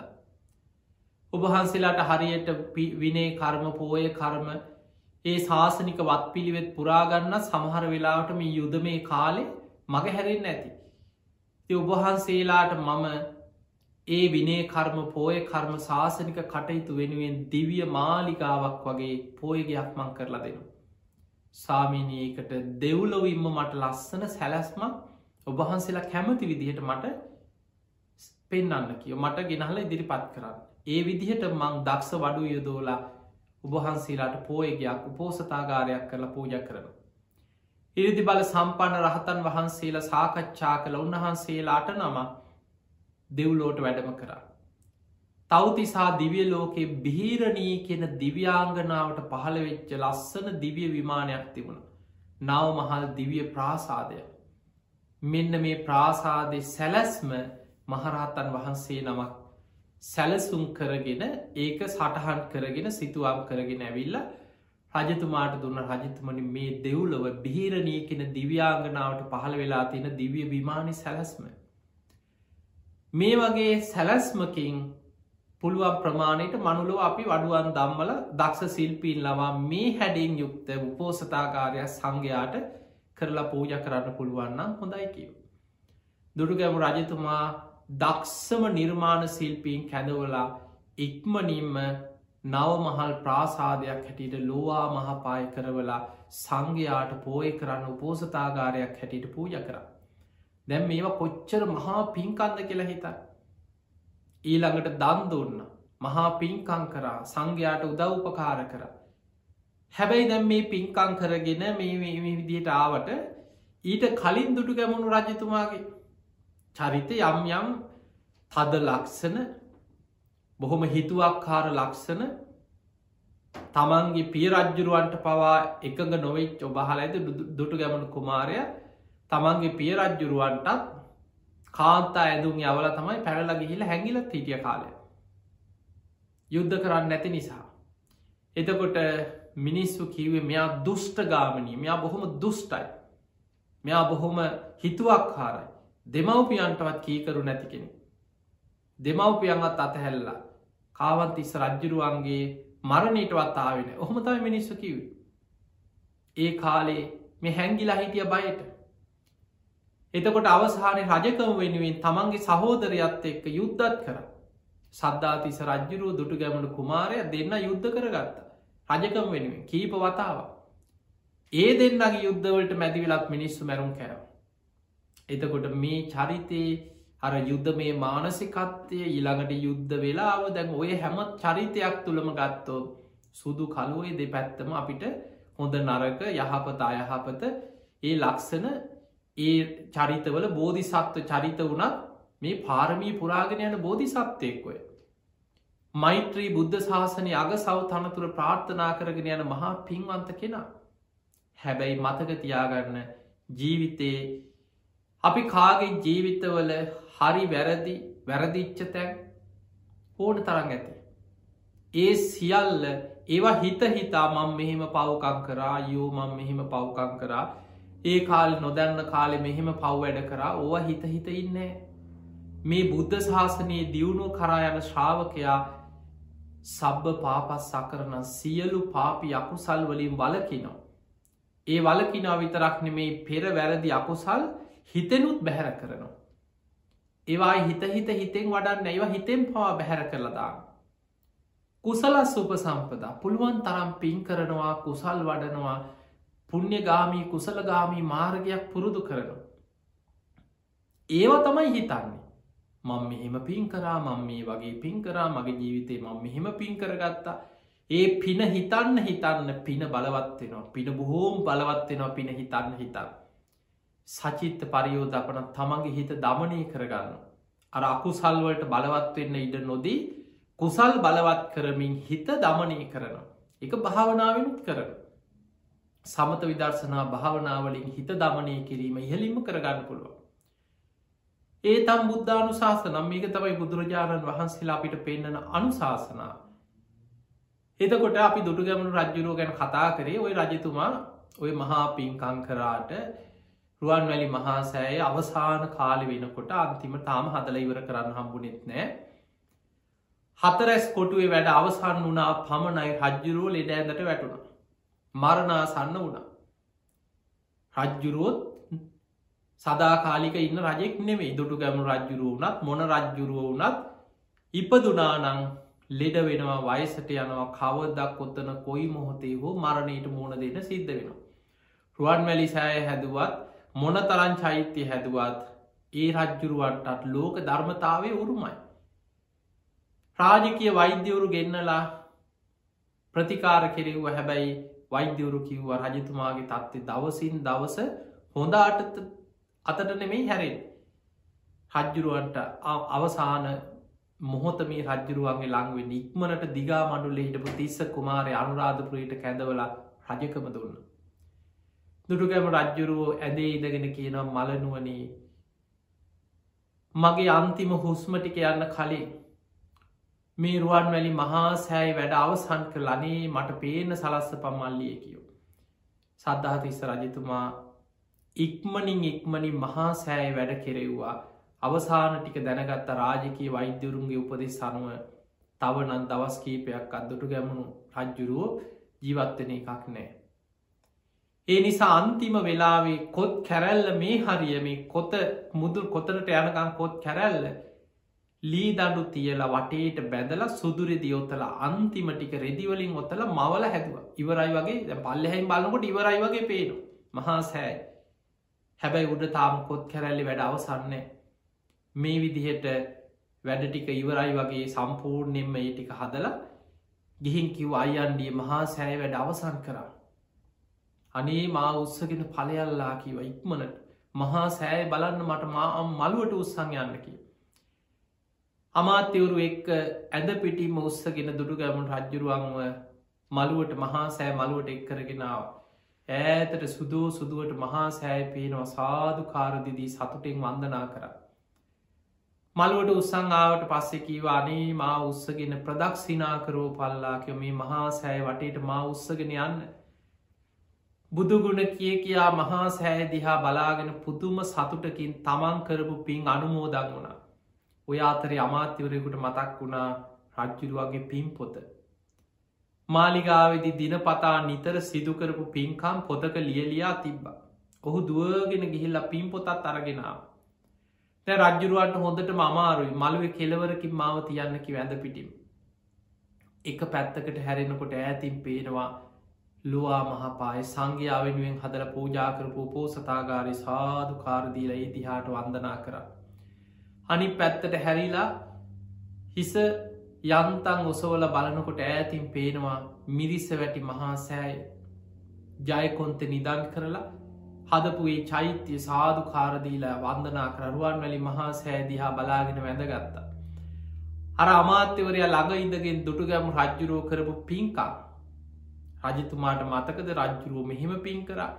ඔබහන්සේලාට හරියට විනේ කර්ම පෝය කර්ම ඒ ශාසනික වත් පිළිවෙත් පුරාගන්න සමහර වෙලාවට මේ යුද මේ කාලේ මග හැරෙන් ඇති. ඔබහන්සේලාට මම ඒ විනේ කර්ම පෝය කර්ම ශාසනික කටයුතු වෙනුවෙන් දිවිය මාලිකාවක් වගේ පෝයගයක් මං කරලා දෙනු. සාමීනයකට දෙව්ලොවින්ම මට ලස්සන සැලැස්මක් ඔබහන්සේලා කැමති විදිහට මට පෙන්න්න කිය මට ගෙනහල ඉදිරිපත් කරන්න. ඒ විදිහට මං දක්ෂ වඩු යොදෝලා ඔබහන්සේලාට පෝයගයක් උපෝසතාගාරයක් කරලා පූජ කරනවා. ඉරිදි බල සම්පන්න රහතන් වහන්සේලා සාකච්ඡා කළ උන්වහන්සේලාට නම දෙව්ලෝට වැඩම කරා. තවතිසා දිවිය ලෝකෙ බිහිරණී කියෙන දිව්‍යාංගනාවට පහළවෙච්ච ලස්සන දිවිය විමානයක් තිබුණ. නව මහල් දිවිය ප්‍රාසාදය. මෙන්න මේ ප්‍රාසාදය සැලැස්ම මහරහතන් වහන්සේ නමක් සැලසුම් කරගෙන ඒක සටහන් කරගෙන සිතුවම් කරගෙන ඇවිල්ලා රජතුමාට දුන්න රජතුමනි මේ දෙව්ලොව බිහිරණී කෙන දිව්‍යාංගනාවට පහළ වෙලා තියෙන දිවිය විමානි සැලස්ම. මේ වගේ සැලස්මකින් පුළුවන් ප්‍රමාණයට මනුලෝ අපි වඩුවන් දම්මල දක්ෂ සිල්පීන් ලවා මේ හැඩින් යුක්ත උපෝසතාකාරයක් සංඝයාට කරලා පූජ කරන්න පුළුවන්නම් හොඳයි කියව. දුඩුගැමු රජතුමා දක්ෂම නිර්මාණ සිල්පීන් කැඳවලා ඉක්මනින්ම නවමහල් ප්‍රාසාදයක් හැටියට ලෝවා මහපාය කරවලා සංඝයාට පෝය කරන්න උපෝසතාගාරයක් හැටියට පූජ කර. දැම් මේවා කොච්චර මහා පින්කන්ද කියලා හිත. ඊළඟට දන් දුන්න මහා පින්කං කරා සංඝයාට උදව්පකාර කර. හැබැයි දැම් මේ පින්කං කරගෙන මේ විදියට ආවට ඊට කලින් දුටු ගැමුණු රජතුමාගේ චරිත යම් යම් තද ලක්ෂණ බොහොම හිතුවක්කාර ලක්ෂණ. තමන්ගේ පිය රජ්ජුරුවන්ට පවා එකඟ නොවෙච් ඔබහල ඇද දුටු ගැමණු කුමාරය තමන්ගේ පිය රජ්ජුරුවන්ටත් කාන්තා ඇදුම් යවල තමයි පැරල ගිහිල හැඟිලත් හිටිය කාලය. යුද්ධ කරන්න නැති නිසා. එතකොට මිනිස්සු කිවේ මෙයා දුෂ්ටගාමනී මෙයා බොහොම දුෂ්ටයි. මෙයා බොහොම හිතුවක් හාරයි දෙමවපියන්ටවත් කීකරු නැති කෙනෙ දෙමවපියන්වත් අතහැල්ලා කාවන්තිස්ස රජ්ජුරුවන්ගේ මරණීටවත් ආවෙන ඔහොම තයි මිනිස්සු කිව. ඒ කාලේ මෙ හැංගිලා හිටිය බයට. එතකොට අවසානය රජකම වෙනුවෙන් තමන්ගේ සහෝදරයත් එක්ක යුද්ධත් කර. සද්ධාතිස රජ්ජුරුව දුටු ගැමණු කුමාරය දෙන්න යුද්ධ කරගත්ත. රජකම වෙනුවෙන් කීප වතාව. ඒ දෙන්නගේ යුද්ධවලට මැදිවිලත් මිනිස්සු මැරුම් කැරව. එතකොට මේ චරිතයේ අර යුද්ධ මේ මානසිකත්වය ඊළඟට යුද්ධ වෙලාව දැන් ඔය හැම චරිතයක් තුළම ගත්තෝ සුදු කලුවේ දෙ පැත්තම අපිට හොඳ නරක යහපත අයහපත ඒ ලක්සන ඒ චරිතවල බෝධි සත්ව චරිත වනත් මේ පාරමී පුරාගෙන යන බෝධි සත්වයෙක්වය. මෛත්‍රී බුද්ධ ශාසනය අග සව තනතුර ප්‍රාර්ථනා කරගෙන යන මහා පින්වන්ත කෙනා. හැබැයි මතක තියාගන්න ජීවිතයේ අපි කාගේ ජීවිතවල හරි වැරදි වැරදිච්ච තැන් ඕන තරන් ඇති. ඒ සියල්ල ඒවා හිත හිතා මං මෙහෙම පවකං කරා යෝ මං මෙහෙම පවකං කරා ඒ කාල් නොදැන්න කාලෙ මෙහෙම පව් වැඩ කරා ඕව හිත හිත ඉන්නේ. මේ බුද්ධ ශාසනයේ දියුණු කරා යන ශ්‍රාවකයා සබ්බ පාපස් සකරන සියලු පාපි අකුසල් වලින් වලකිනෝ. ඒ වලකිනා විතරක් නෙමේ පෙර වැරදි අකුසල් හිතෙනුත් බැහැර කරනවා. ඒවා හිත හිත හිතෙන් වඩන්න ඒවා හිතෙන් පවා බැහැර කරලදාන්න. කුසලස් උප සම්පදා පුළුවන් තරම් පින් කරනවා කුසල් වඩනවා පුුණ්‍යගාමී කුසලගාමී මාර්ගයක් පුරුදු කරනවා. ඒව තමයි හිතන්නේ. මං මෙහෙම පින් කරා මං මේ වගේ පින් කරා මගේ ජීවිතේ මං මෙහෙම පින් කරගත්තා ඒ පින හිතන්න හිතන්න පින බලවත්වෙනවා පින බොහෝම් බලවත්වෙනවා පින හිතන්න හිතන්න. සචිත්ත පරියෝධපන තමන්ගේ හිත දමනය කරගන්න. අර අකුසල්වලට බලවත්වෙන්න ඉඩ නොදී කුසල් බලවත් කරමින් හිත දමනය කරන. එක භාවනාවෙනුත් කරන. සමත විදර්ශනා භාවනාවලින් හිත දමනය කිරීම ඉහලින්ම කරගන්න පුළුව. ඒ තම් බුද්ධානු ශාසනම් මේක තමයි බුදුරජාණන් වහන්සේලා අපිට පෙන්න්නන අනුශාසනා. එතකොට අපි දුටු ගැමනු රජ්ජුරුව ගැන කතා කරේ ඔය රජතුමා ඔය මහා පින්කං කරාට රුවන්වැලි මහා සෑය අවසාන කාලි වෙනකොට අන්තිම තාම හදල ඉවර කරන්න හම්බුනෙත් නෑ. හතරැස් කොටුවේ වැඩ අවසන් වනා පමණයි රජ්ජුරුව ලෙඩ ඇඳට වැටුණ. මරණා සන්න වුණ. රජ්ජුරුවොත් සදාකාලික ඉන්න රජෙක් නෙමේ දුටු ගැමු රජ්ජුරුව වනත් මොන රජ්ජුරුව වනත් ඉපදුනානං ලෙඩ වෙනවා වයසට යනවා කවදක් කොත්තන කොයි මොහොතේ හෝ මරණයට මෝන දෙන්න සිද්ධ වෙනවා. රුවන්වැලි සෑය හැදුවත් මොන තරන් චෛත්‍යය හැදුවත් ඒ රජ්ජුරුවන්ටත් ලෝක ධර්මතාවය උරුමයි. රාජිකය වෛද්‍යවරු ගෙන්නලා ප්‍රතිකාර කෙරෙව්ව හැබැයි වෛද්‍යවරු කිව්ව රජතුමාගේ තත්ත්ේ දවසින් දවස හොඳාට අතට නෙමෙයි හැරෙන් රජ්ජුරුවන්ට අවසාන මොහොත මේ රජ්ජුරුවන්ගේ ලංවෙන් ඉක්මනට දිගා මඩුල්ල හිටපු තිස්ස කුමාරය අනුරාධපුරයට කැඳවලා රජකම දුන්න. දුටුගැම රජ්ජුරුවෝ ඇදේ ඉදගෙන කියනවා මලනුවනේ මගේ අන්තිම හුස්මටික යන්න කලින් මේ රුවන් වැලි මහා සෑයි වැඩ අවසන් කර ලනේ මට පේන සලස්ස පමල්ලිය කියෝ. සද්ධාතිස්ස රජතුමා ඉක්මනින් ඉක්මනින් මහා සෑයි වැඩ කෙරෙව්වා අවසාන ටික දැනගත්ත රාජකයේ වෛද්‍යවරුන්ගේ උපදෙස් සනුව තවනන් දවස් කීපයක් අත්දුටු ගැමුණු රජ්ජුරුවෝ ජීවත්වන එකක් නෑ. ඒ නිසා අන්තිම වෙලාවේ කොත් කැරැල්ල මේ හරිය මේ කොත මුදුල් කොතනට යනකං කොත් කැරැල්ල ලී දඩු තියලා වටේට බැදල සුදුරෙදි ඔත්තල අන්තිම ටික රෙදිවලින් ඔත්තල මවල හැදුව. ඉවරයි වගේ පල්ලහැයින් බලකොට ඉවරයි වගේ පේනු මහා සෑ හැබැයි උඩ තාම කොත් කැරැල්ලි වැඩ අවසන්නේ මේ විදිහට වැඩ ටික ඉවරයි වගේ සම්පූර්ණයෙන්ම ඒ ටික හදලා ගිහින් කිව් අයන්ඩිය මහා සෑ වැඩ අවසන් කරා අනේ මා උත්සගෙන පලයල්ලා කිව ඉක්මනට මහා සෑ බලන්න මට මා මළුවට උත්සං යන්න කිය අමාත්‍යවරු එක්ක ඇද පිටිම උත්සගෙන දුඩු ගැමුණ රජ්ජුරුවන්ව මළුවට මහා සෑ මළුවට එක් කරගෙනාව. ඈතට සුදෝ සුදුවට මහා සෑ පේනවා සාධු කාරදිදී සතුටෙන් වන්දනා කර. මළුවට උත්සංආවට පස්සෙ කීවානේ මා උත්සගෙන ප්‍රදක්ෂිනාකරෝ පල්ලාකයො මේ මහා සෑ වටේට මා උත්සගෙන යන්න. බුදුගුණ කිය කියා මහා සෑ දිහා බලාගෙන පුදුම සතුටකින් තමන් කරපු පින් අනුමෝදන් වුණා. ඔය අතරේ අමාත්‍යවරයකුට මතක් වුණා රජ්ජුරුවගේ පින් පොත. මාලිගාවෙදි දිනපතා නිතර සිදුකරපු පින්කම් පොතක ලියලියා තිබ්බ. ඔහු දුවගෙන ගිහිල්ල පින් පොතත් අරගෙනාව. තැ රජ්ජුරුවන්ට හොඳට මමාරුයි මළුව කෙලවරකින් මාව තියන්නකි වැඳ පිටිම්. එක පැත්තකට හැරෙනකොට ඈතින් පේනවා ලුවා මහපාය සංඝ්‍යාවෙනුවෙන් හදල පූජාකරපු පෝසතාගාරි සාධු කාරදීල ඒ දිහාට වන්දනා කරා. අනි පැත්තට හැරිලා හිස යන්තන් ඔසවල බලනකොට ඈතින් පේනවා මිරිස්ස වැටි මහා සෑය ජයකොන්ත නිදන් කරලා හදපුේ චෛත්‍යය සාධු කාරදීලා වන්දනා කරරුවන් වැලි මහා සෑදිහා බලාගෙන වැඳගත්තා. අර අමාත්‍යවරය ළඟ ඉඳගෙන් දුටුගැම රජ්ජුරෝ කරපු පින්කා රජතුමාට මතකද රජ්ජුරුව මෙහෙම පින් කරා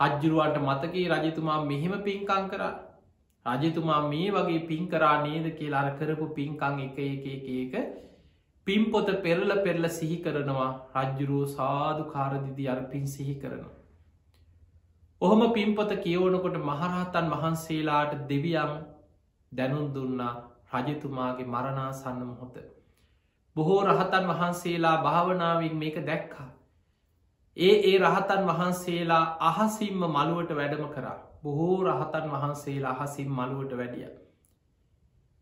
රජ්ජුරුවන්ට මතකේ රජතුමා මෙහෙම පින්කං කරා රජතුමා මේ වගේ පින් කරා නේද කියලා අර කරපු පින්කං එක එක එක එක පිම්පොත පෙරල පෙරල සිහි කරනවා රජ්ජුරුව සාධු කාරදිදි අර පින් සිහි කරනවා. ඔහොම පින්පොත කියවනකොට මහරහතන් වහන්සේලාට දෙවියම් දැනුන් දුන්නා රජතුමාගේ මරණාසන්න මොහොත. බොහෝ රහතන් වහන්සේලා භාවනාවෙන් මේක දැක්කා. ඒ ඒ රහතන් වහන්සේලා අහසිම්ම මළුවට වැඩම කරා. බොහෝ රහතන් වහන්සේලා අහසිම් මළුවට වැඩිය.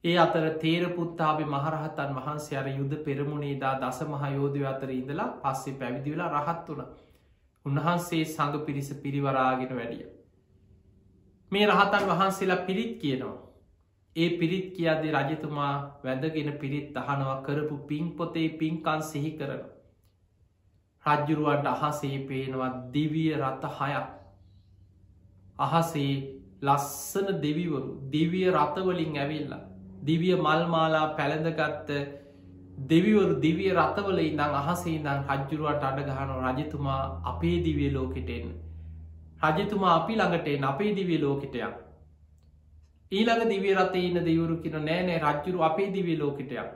ඒ අතර තේරපුත්තාබි මහරහතන් වහන්සේ අර යුද්ධ පෙරමුණේදා දස මහයෝධය අතර ඉඳලා පස්සේ පැවිදි වෙලා රහත් වුණ. උන්වහන්සේ සඟ පිරිස පිරිවරාගෙන වැඩිය. මේ රහතන් වහන්සේලා පිරිත් කියනවා. ඒ පිරිත් කියදේ රජතුමා වැදගෙන පිරිත් අහනවා කරපු පින් පොතේ පින්කන් සිහි කරන. රජ්ජුරුවන්ට අහසේ පේනවා දිවිය රත හයක්. අහසේ ලස්සන දෙවිවරු දිවිය රථවලින් ඇවිල්ලා දිවිය මල්මාලා පැළඳගත්ත දෙවිවරු දිවිය රථවල ඉඳං අහසේ ඉඳං රජ්ජුරුවට අඩගහනු රජතුමා අපේ දිවිය ලෝකෙටෙන් රජතුමා අපි ළඟටෙන් අපේ දිවිය ලෝකෙටයක් ඊළඟ දිවිය රතේ ඉන්න දෙවරු කියන නෑනෑ රජ්ජුරු අපේ දිවිය ලෝකෙටයක්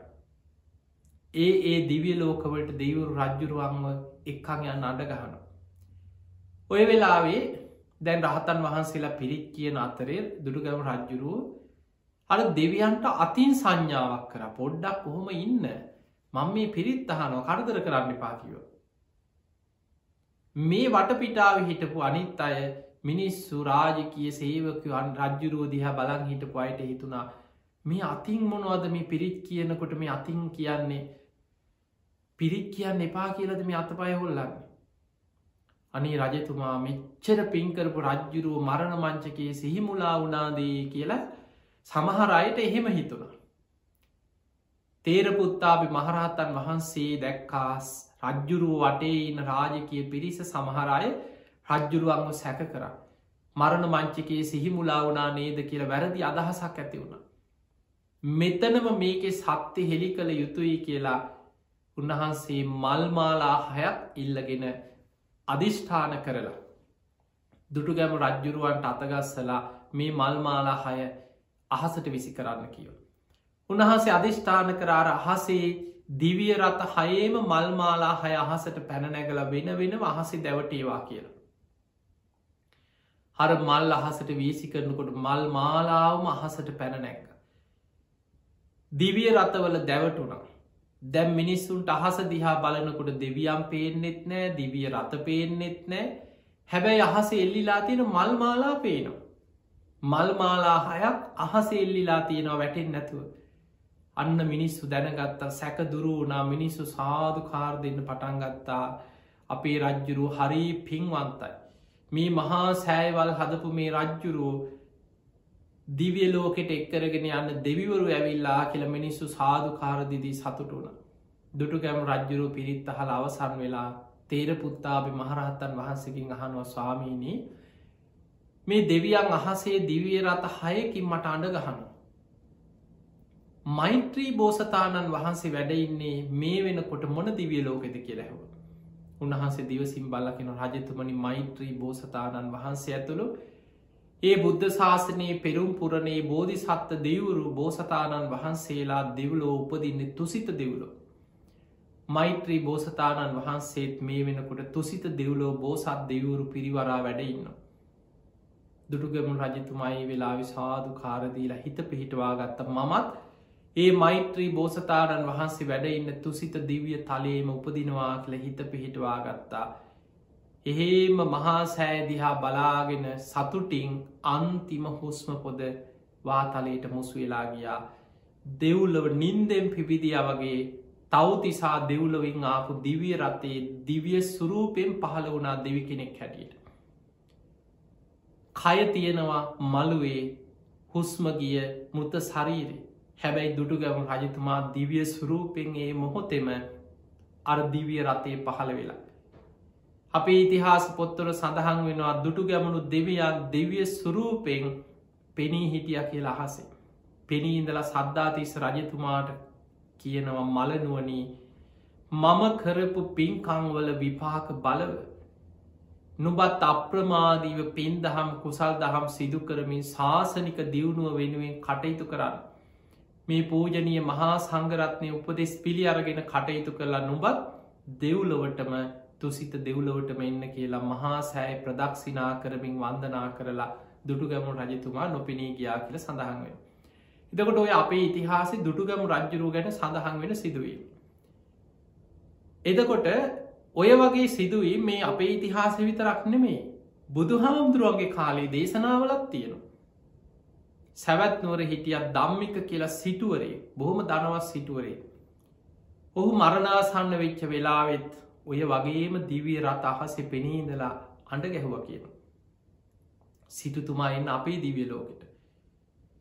ඒ ඒ දිවිය ලෝකවලට දෙවරු රජ්ජුරුවන්ව එක්කං යන්න අඩගහන ඔය වෙලාවේ දැන් රහතන් වහන්සේලා පිරිත් කියන අතරේ දුඩුගැම රජ්ජුරුව අර දෙවියන්ට අතින් සංඥාවක් කර පොඩ්ඩක් කොහොම ඉන්න? මං මේ පිරිත් අහනෝ කරදර කරන්න පාකිව. මේ වටපිටාව හිටපු අනිත් අය මිනිස්සු රාජකිය සේවකවන් රජ්ජුරුව දිහා බලන් හිටපු අයට හිතුනා මේ අතින් මොනවද මේ පිරිත් කියනකොට මේ අතින් කියන්නේ පිරිත් කියන්න එපා කියලද මේ අතපය හොල්ලන්න අනි රජතුමා මෙච්චර පින්කරපු රජ්ජුරුව මරණ මංචකයේ සිහිමුලා වනාදී කියලා සමහරයට එහෙම හිතුණා. තේරපුත්තාබි මහරහතන් වහන්සේ දැක්කාස් රජ්ජුරුව වටේ ඉන්න රාජකය පිරිස සමහරය රජ්ජුරුවන්ව සැක කර. මරණ මංචකයේ සිහිමුලා වනා නේද කියල වැරදි අදහසක් ඇති වුණ. මෙතනම මේකෙ සත්‍ය හෙළි කළ යුතුයි කියලා උන්වහන්සේ මල්මාලා හයක් ඉල්ලගෙන අධිෂ්ඨාන කරලා දුටුගැම රජ්ජුරුවන්ට අතගස්සලා මේ මල්මාලා හය අහසට විසි කරන්න කියව. උන්වහන්සේ අධිෂ්ඨාන කරාර අහසේ දිවිය රත හයේම මල්මාලා හය අහසට පැනනැගල වෙන වෙන අහසි දැවටේවා කියලා. හර මල් අහසට වීසි කරනකොට මල් මාලාවම අහසට පැනනැක්ක. දිවිය රතවල දැවටුනා දැම් මිනිස්සුන්ට අහස දිහා බලනකොට දෙවියම් පේනෙත් නෑ දිවිය රත පේනෙත් නෑ හැබැයි අහස එල්ලිලා තියෙන මල්මාලා පේනවා. මල්මාලා හයක් අහස එල්ලිලා තියෙනවා වැටෙන් නැතුව. අන්න මිනිස්සු දැනගත්තා සැක දුරුවනා මිනිස්සු සාධ කාර් දෙන්න පටන්ගත්තා අපේ රජ්ජුරු හරි පින්වන්තයි. මේ මහා සෑවල් හදපු මේ රජ්ජුරු දිවිය ලෝකෙට එක්කරගෙන යන්න දෙවිවරු ඇවිල්ලා කියල මිනිස්සු සාධු කාරදිදී සතුටුන. දුටුගැම් රජ්ජුරු පිරිත් අහල අවසන් වෙලා තේර පුත්තාබි මහරහත්තන් වහන්සකින් අහනුව ස්වාමීණී මේ දෙවියන් අහසේ දිවිය රත හයකින් මට අඩ ගහනු. මෛත්‍රී බෝසතාණන් වහන්සේ වැඩඉන්නේ මේ වෙනකොට මොන දිවිය ලෝකෙද කියලැහව. උන්වහන්සේ දිවසිම් බල්ලකෙන රජතුමනි මෛත්‍රී බෝසතාණන් වහන්සේ ඇතුළු ඒ බුද්ධ ශාසනයේ පෙරුම් පුරණේ බෝධි සත්ත දෙවුරු බෝසතාණන් වහන්සේලා දෙව්ලෝ උපදින්න තුසිත දෙව්ලෝ. මෛත්‍රී බෝසතාණන් වහන්සේත් මේ වෙනකොට තුසිත දෙව්ලෝ බෝසත් දෙවුරු පිරිවරා වැඩඉන්න. දුටුගමුණ රජතුමයි වෙලා විසාදු කාරදීලා හිත පිහිටවා ගත්ත මමත් ඒ මෛත්‍රී බෝසතාණන් වහන්සේ වැඩඉන්න තුසිත දිවිය තලේම උපදිනවා කියල හිත පිහිටවා ගත්තා. එහෙම මහා සෑදිහා බලාගෙන සතුටිං අන්තිම හුස්ම පොද වාතලයට මුසු වෙලා ගියා. දෙව්ලව නින්දෙන් පිවිදිය වගේ තවතිසා දෙව්ලවින් ආපු දිවිය රත්තේ දිවිය සුරූපයෙන් පහළ වුණා දෙවි කෙනෙක් හැටියට. කය තියෙනවා මළුවේ හුස්මගිය මෘත ශරීරේ හැබැයි දුටුගම රජතුමා දිවිය සුරූපෙන් ඒ මොහොතෙම අර දිවිය රතේ පහළ වෙලා. අපේ ඉතිහාස පොත්තොර සඳහන් වෙනවා දුටු ගැමුණු දෙවියන් දෙවිය සුරූපෙන් පෙනී හිටිය කියලා අහසේ. පෙනීඉඳලා සද්ධාතිස් රජතුමාට කියනවා මලනුවනී මම කරපු පින්කංවල විපාක බලව නුබත් අප්‍රමාදීව පින් දහම් කුසල් දහම් සිදු කරමින් ශාසනික දියුණුව වෙනුවෙන් කටයුතු කරන්න. මේ පූජනය මහා සංගරත්නය උපදෙස් පිළි අරගෙන කටයුතු කරලා නුබත් දෙව්ලොවටම තුසිත දෙව්ලොවටම එන්න කියලා මහා සෑය ප්‍රදක්ෂිනා කරමින් වන්දනා කරලා දුටුගැමු රජතුමා නොපිනී ගියා කියල සඳහන්වෙන්. එතකොට ඔය අපේ ඉතිහාසේ දුටුගැමු රජ්ජුරුව ගැන සඳහන් වෙන සිදුවී. එදකොට ඔය වගේ සිදුවී මේ අපේ ඉතිහාස විතරක් නෙමේ බුදු හාමුදුරුවන්ගේ කාලේ දේශනාවලත් තියෙනවා. සැවැත් නුවර හිටියත් දම්මික කියලා සිටුවරේ බොහොම දනවත් සිටුවරේ. ඔහු මරණාසන්න වෙච්ච වෙලාවෙත් ඔය වගේම දිවිය රත් අහසේ පෙනීඉඳලා අඩ ගැහුව කියන. සිටුතුමායින්න අපේ දිවිය ලෝකට.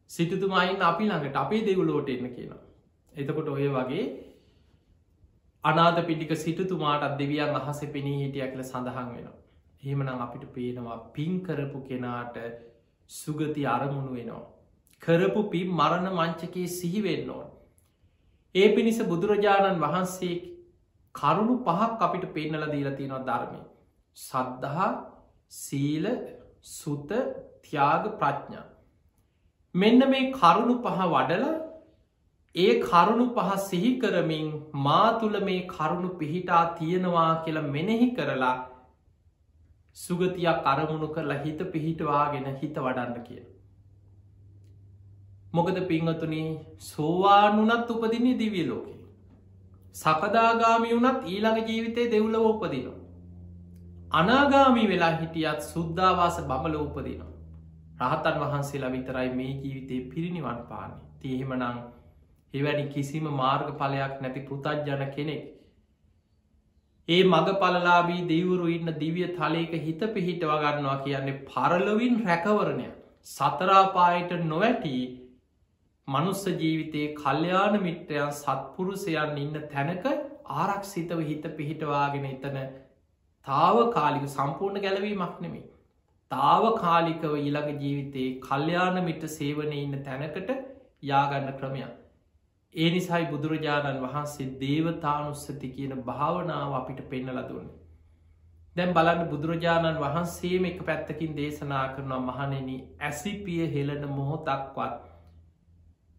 සිටතුමායින් අපි ළඟට අපේ දෙවුලෝට එන්න කියන. එතකොට ඔය වගේ අනාද පිටික සිටතුමාට දෙවියන් අහස පෙනී හිටිය කියල සඳහන් වෙන. එහෙමනම් අපිට පේනවා පින් කරපු කෙනාට සුගති අරමුණු වෙනවා. කරපු පින් මරණ මංචකයේ සිහිවෙන්න ඕන්. ඒ පිණිස බුදුරජාණන් වහන්සේ කරුණු පහක් අපිට පෙන්නල දීලා තියෙනවා ධර්මය. සද්ධහා සීල සුත තියාග ප්‍රඥා මෙන්න මේ කරුණු පහ වඩල ඒ කරුණු පහ සිහි කරමින් මා තුළ මේ කරුණු පිහිටා තියෙනවා කියලා මෙනෙහි කරලා සුගතියක් අරමුණු කරලා හිත පිහිටවාගෙන හිත වඩන්න කිය. මොකද පිංහතුන සෝවානුනත් උපදින්නේ දිවිය ලෝකේ. සකදාගාමි වුනත් ඊළඟ ජීවිතය දෙව්ලව උපදිනවා. අනාගාමි වෙලා හිටියත් සුද්ධවාස බබල උපදිනවා. රහතන් වහන්සේලා විතරයි මේ ජීවිතය පිරිනිවන් පාන්නේ තියහෙමනං එවැනි කිසිම මාර්ග පලයක් නැති පෘතජ්ජන කෙනෙක්. ඒ මඟ පලලාබී දෙවරු ඉන්න දිවිය තලයක හිත පිහිට වගන්නවා කියන්නේ පරලොවින් රැකවරණය සතරාපායට නොවැටී මනුස්ස ජීවිතයේ කල්්‍යයාන මිත්‍රයන් සත්පුරුසයන් ඉන්න තැනක ආරක්ෂිතව හිත පිහිටවාගෙන එතන තාව කාලික සම්පූර්ණ ගැලවීමක් නෙමේ තාව කාලිකව ඊළඟ ජීවිතයේ කල්්‍යයාන මිට සේවනය ඉන්න තැනකට යාගන්න ක්‍රමයක්. ඒ නිසයි බුදුරජාණන් වහන්සේ දේවතානුස්සති කියන භාවනාව අපිට පෙන්නල දුන්න. දැම් බලන්න බුදුරජාණන් වහන්සේම එක පැත්තකින් දේශනා කරනවා මහනෙන ඇසිපිය හෙලන මොහොතක්වත්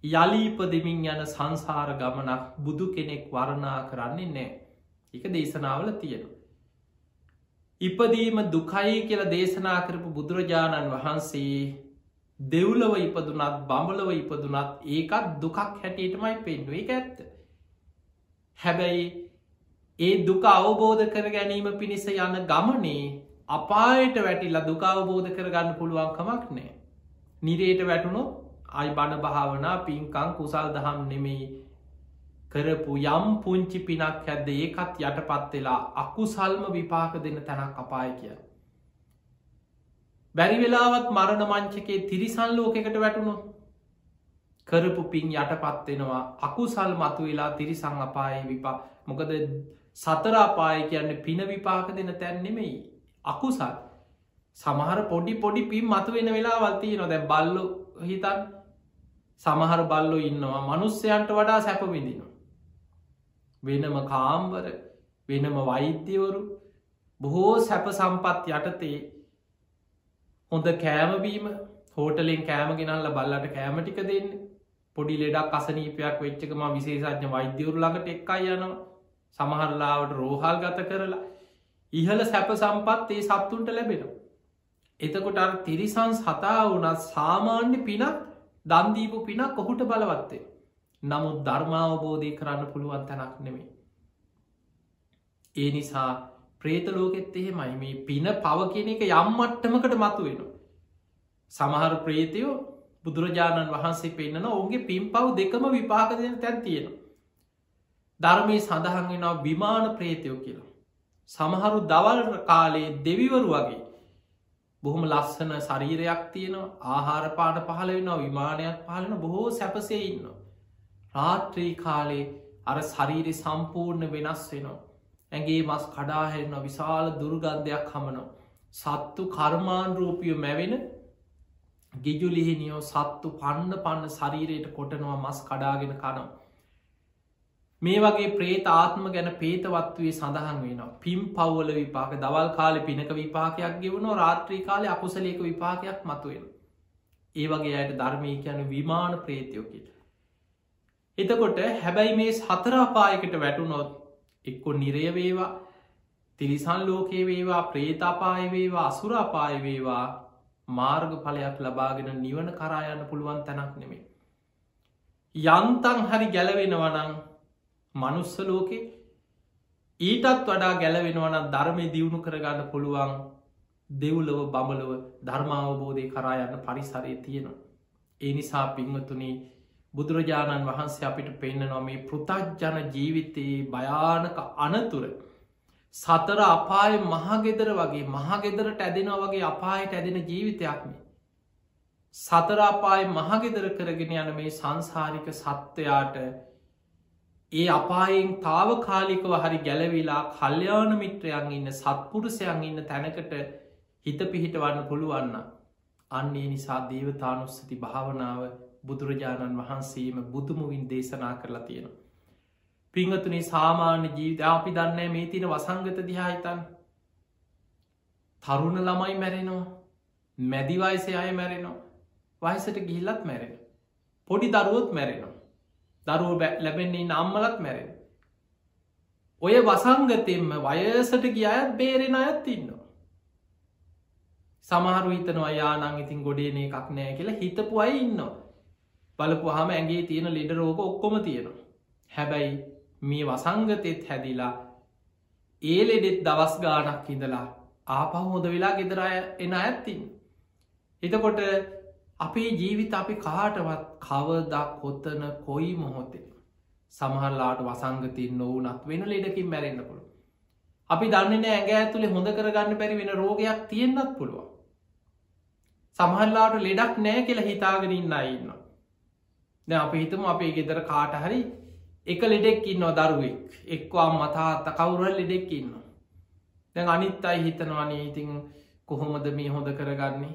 යලීප දෙමින් යන සංසාර ගමනක් බුදු කෙනෙක් වරණා කරන්නේ නෑ එක දේශනාවල තියෙනවා. ඉපදීම දුකයි කියල දේශනා කරපු බුදුරජාණන් වහන්සේ දෙව්ලව ඉපදුනත් බඹලව ඉපදුනත් ඒකත් දුකක් හැටියටමයි පෙන්ුවේ ඇත්ත. හැබැයි ඒ දුක අවබෝධ කර ගැනීම පිණිස යන ගමනේ අපායට වැටිල්ල දුක අවබෝධ කරගන්න පුළුවන්කමක් නෑ. නිරේට වැටුණු අයි බණ භාවනා පින්කං කුසල් දහම් නෙමෙයි. කරපු යම් පුංචි පිනක් ඇද්ද ඒකත් යටපත් වෙලා අකුසල්ම විපාක දෙන තැනක් අපාය කිය. බැරි වෙලාවත් මරණ මංචකේ තිරිසන් ලෝකෙකට වැටුණු කරපු පින් යටපත් වෙනවා. අකුසල් මතු වෙලා තිරිසං අපාය විපා මොකද සතරාපාය කියන්න පින විපාක දෙන තැන් නෙමෙයි. අකුසල්. සමහර පොඩි පොඩි පින් මතු වෙන වෙලා වල්තිය නො දැ බල්ලු හිතන් සමහර බල්ලු ඉන්නවා. මනුස්සයන්ට වඩා සැපවිදිනවා වෙනම කාම්බර වෙනම වෛද්‍යවරු බොහෝ සැප සම්පත් යටතේ හොඳ කෑමවීම හෝටලෙන් කෑම ගෙනල්ල බල්ලට කෑමටික දෙන්න. පොඩි ලෙඩක් අසනීපයක් වෙච්චකම විශේෂඥ වෛද්‍යවරු ළඟට එක්කයි යනවා. සමහරලාවට රෝහල් ගත කරලා ඉහල සැප සම්පත් ඒ සත්තුන්ට ලැබෙනවා. එතකොට අර තිරිසන් සතා වනත් සාමාන්‍ය පිනක් දන්දීපු පිනක් ඔහුට බලවත්තේ. නමුත් ධර්මාවබෝධය කරන්න පුළුවන් තැනක් නෙමේ. ඒ නිසා ප්‍රේතලෝකෙත් එහෙමයි මේ පින පව කියන එක යම්මට්ටමකට මතු වෙන. සමහර ප්‍රේතයෝ බුදුරජාණන් වහන්සේ පෙන්න්නන ඔවුන්ගේ පින් පව් දෙකම විපාකදය තැන් තියෙනවා. ධර්මය සඳහන් වෙනවා විමාන ප්‍රේතයෝ කියලා. සමහරු දවල් කාලයේ දෙවිවරු වගේ බොහොම ලස්සන ශරීරයක් තියෙනවා ආහාර පාට පහල වෙනවා විමානයක් පාලන බොහෝ සැපසේ ඉන්න. රාත්‍රී කාලේ අර ශරීරි සම්පූර්ණ වෙනස් වෙනවා. ඇගේ මස් කඩාහැරෙන විශාල දුර්ගන්ධයක් හමනෝ. සත්තු කර්මාන්රූපිය මැවෙන ගිජුලිහිනියෝ සත්තු පන්න පන්න ශරීරයට කොටනවා මස් කඩාගෙන කනවා. මේ වගේ ප්‍රේත ආත්ම ගැන පේතවත්වේ සඳහන් වෙන පිම් පව්වල විපාක දවල් කාලෙ පිනක විපාකයක් ගෙවුණු රාත්‍රී කාලය අකුසලේක විපාකයක් මතුවෙන. ඒ වගේ අයට ධර්මය කියන විමාන ප්‍රේතයෝකිට. එතකොට හැබැයි මේ සතරාපායකට වැටුනොත් එක්කො නිරයවේවා තිරිසන් ලෝකේ වේවා ප්‍රේතාපාය වේවා අසුරාපාය වේවා මාර්ග පලයක් ලබාගෙන නිවන කරායන්න පුළුවන් තැනක් නෙමේ. යන්තන් හරි ගැලවෙනවනං මනුස්ස ලෝකෙ ඊටත් වඩා ගැලවෙනවන ධර්මය දියුණු කරගන්න පුළුවන් දෙව්ලව බමලව ධර්මාවබෝධය කරා යන්න පරිසරය තියෙනවා. ඒ නිසා පිංවතුනේ බුදුරජාණන් වහන්සේ අපිට පෙන්න්න නොමේ පෘතජ්ජන ජීවිතයේ භයානක අනතුර සතර අපාය මහගෙදර වගේ මහගෙදරට ඇදෙන වගේ අපායට ඇදෙන ජීවිතයක්නේ. සතරාපාය මහගෙදර කරගෙන යන මේ සංසාරික සත්වයාට ඒ අපායෙන් තාව කාලිකව හරි ගැලවිලා කල්්‍යයාන මිත්‍රයන් ඉන්න සත්පුරුසයන් ඉන්න තැනකට හිත පිහිට වන්න පුළුවන්න. අන්නේ නිසා දේවතානුස්සති භාවනාව බුදුරජාණන් වහන්සේම බුදුමුවින් දේශනා කරලා තියෙනවා. පිංහතුනේ සාමාන්‍ය ජීවිත අපි දන්න මේ තින වසංගත දිහාහිතන් තරුණ ළමයි මැරෙනවා මැදිවයිසය අය මැරෙනවා වයිසට ගිහිල්ලත් මැරෙන පොඩි දරුවොත් මැරෙනවා දරුව ලැබෙන්නේ නම්මලත් මැරෙන. ඔය වසංගතෙන්ම වයසට ගිය අයත් බේරෙන අයත් ඉන්නවා. සමහරු හිතනවා යානං ඉතින් ගොඩේන එකක් නෑ කියලා හිතපු අයි ඉන්නවා. බලපු හම ඇගේ තියෙන ලෙඩ රෝග ඔක්කොම තියෙනවා. හැබැයි මේ වසංගතෙත් හැදිලා ඒ ලෙඩෙත් දවස් ගානක් ඉඳලා ආපහ හොඳ වෙලා ගෙදරය එන ඇත්තින්. එතකොට අපේ ජීවිත අපි කාටවත් කවදක් කොත්තන කොයි මොහොතේ. සමහරලාට වසංගතින් නොවනත් වෙන ලෙඩකින් මැරෙන්න්නපුළු අපි දන්නන ඇගේ ඇතුළේ හොඳ කරගන්න බැරි වෙන රෝගයක් තියෙන්න්නත් පුළුවන්. සමහල්ලාට ලෙඩක් නෑ කියලා හිතාගෙන ඉන්න ඉන්න ද අප හිතම අපේ ගෙදර කාට හරි එක ලෙඩෙක් ඉන්න දරුවෙක්. එක්වා මතාත්ත කවුරල් ලෙඩෙක් ඉන්න දැන් අනිත් අයි හිතනවානේ ඉතින් කොහොමද මේ හොඳ කරගන්නේ?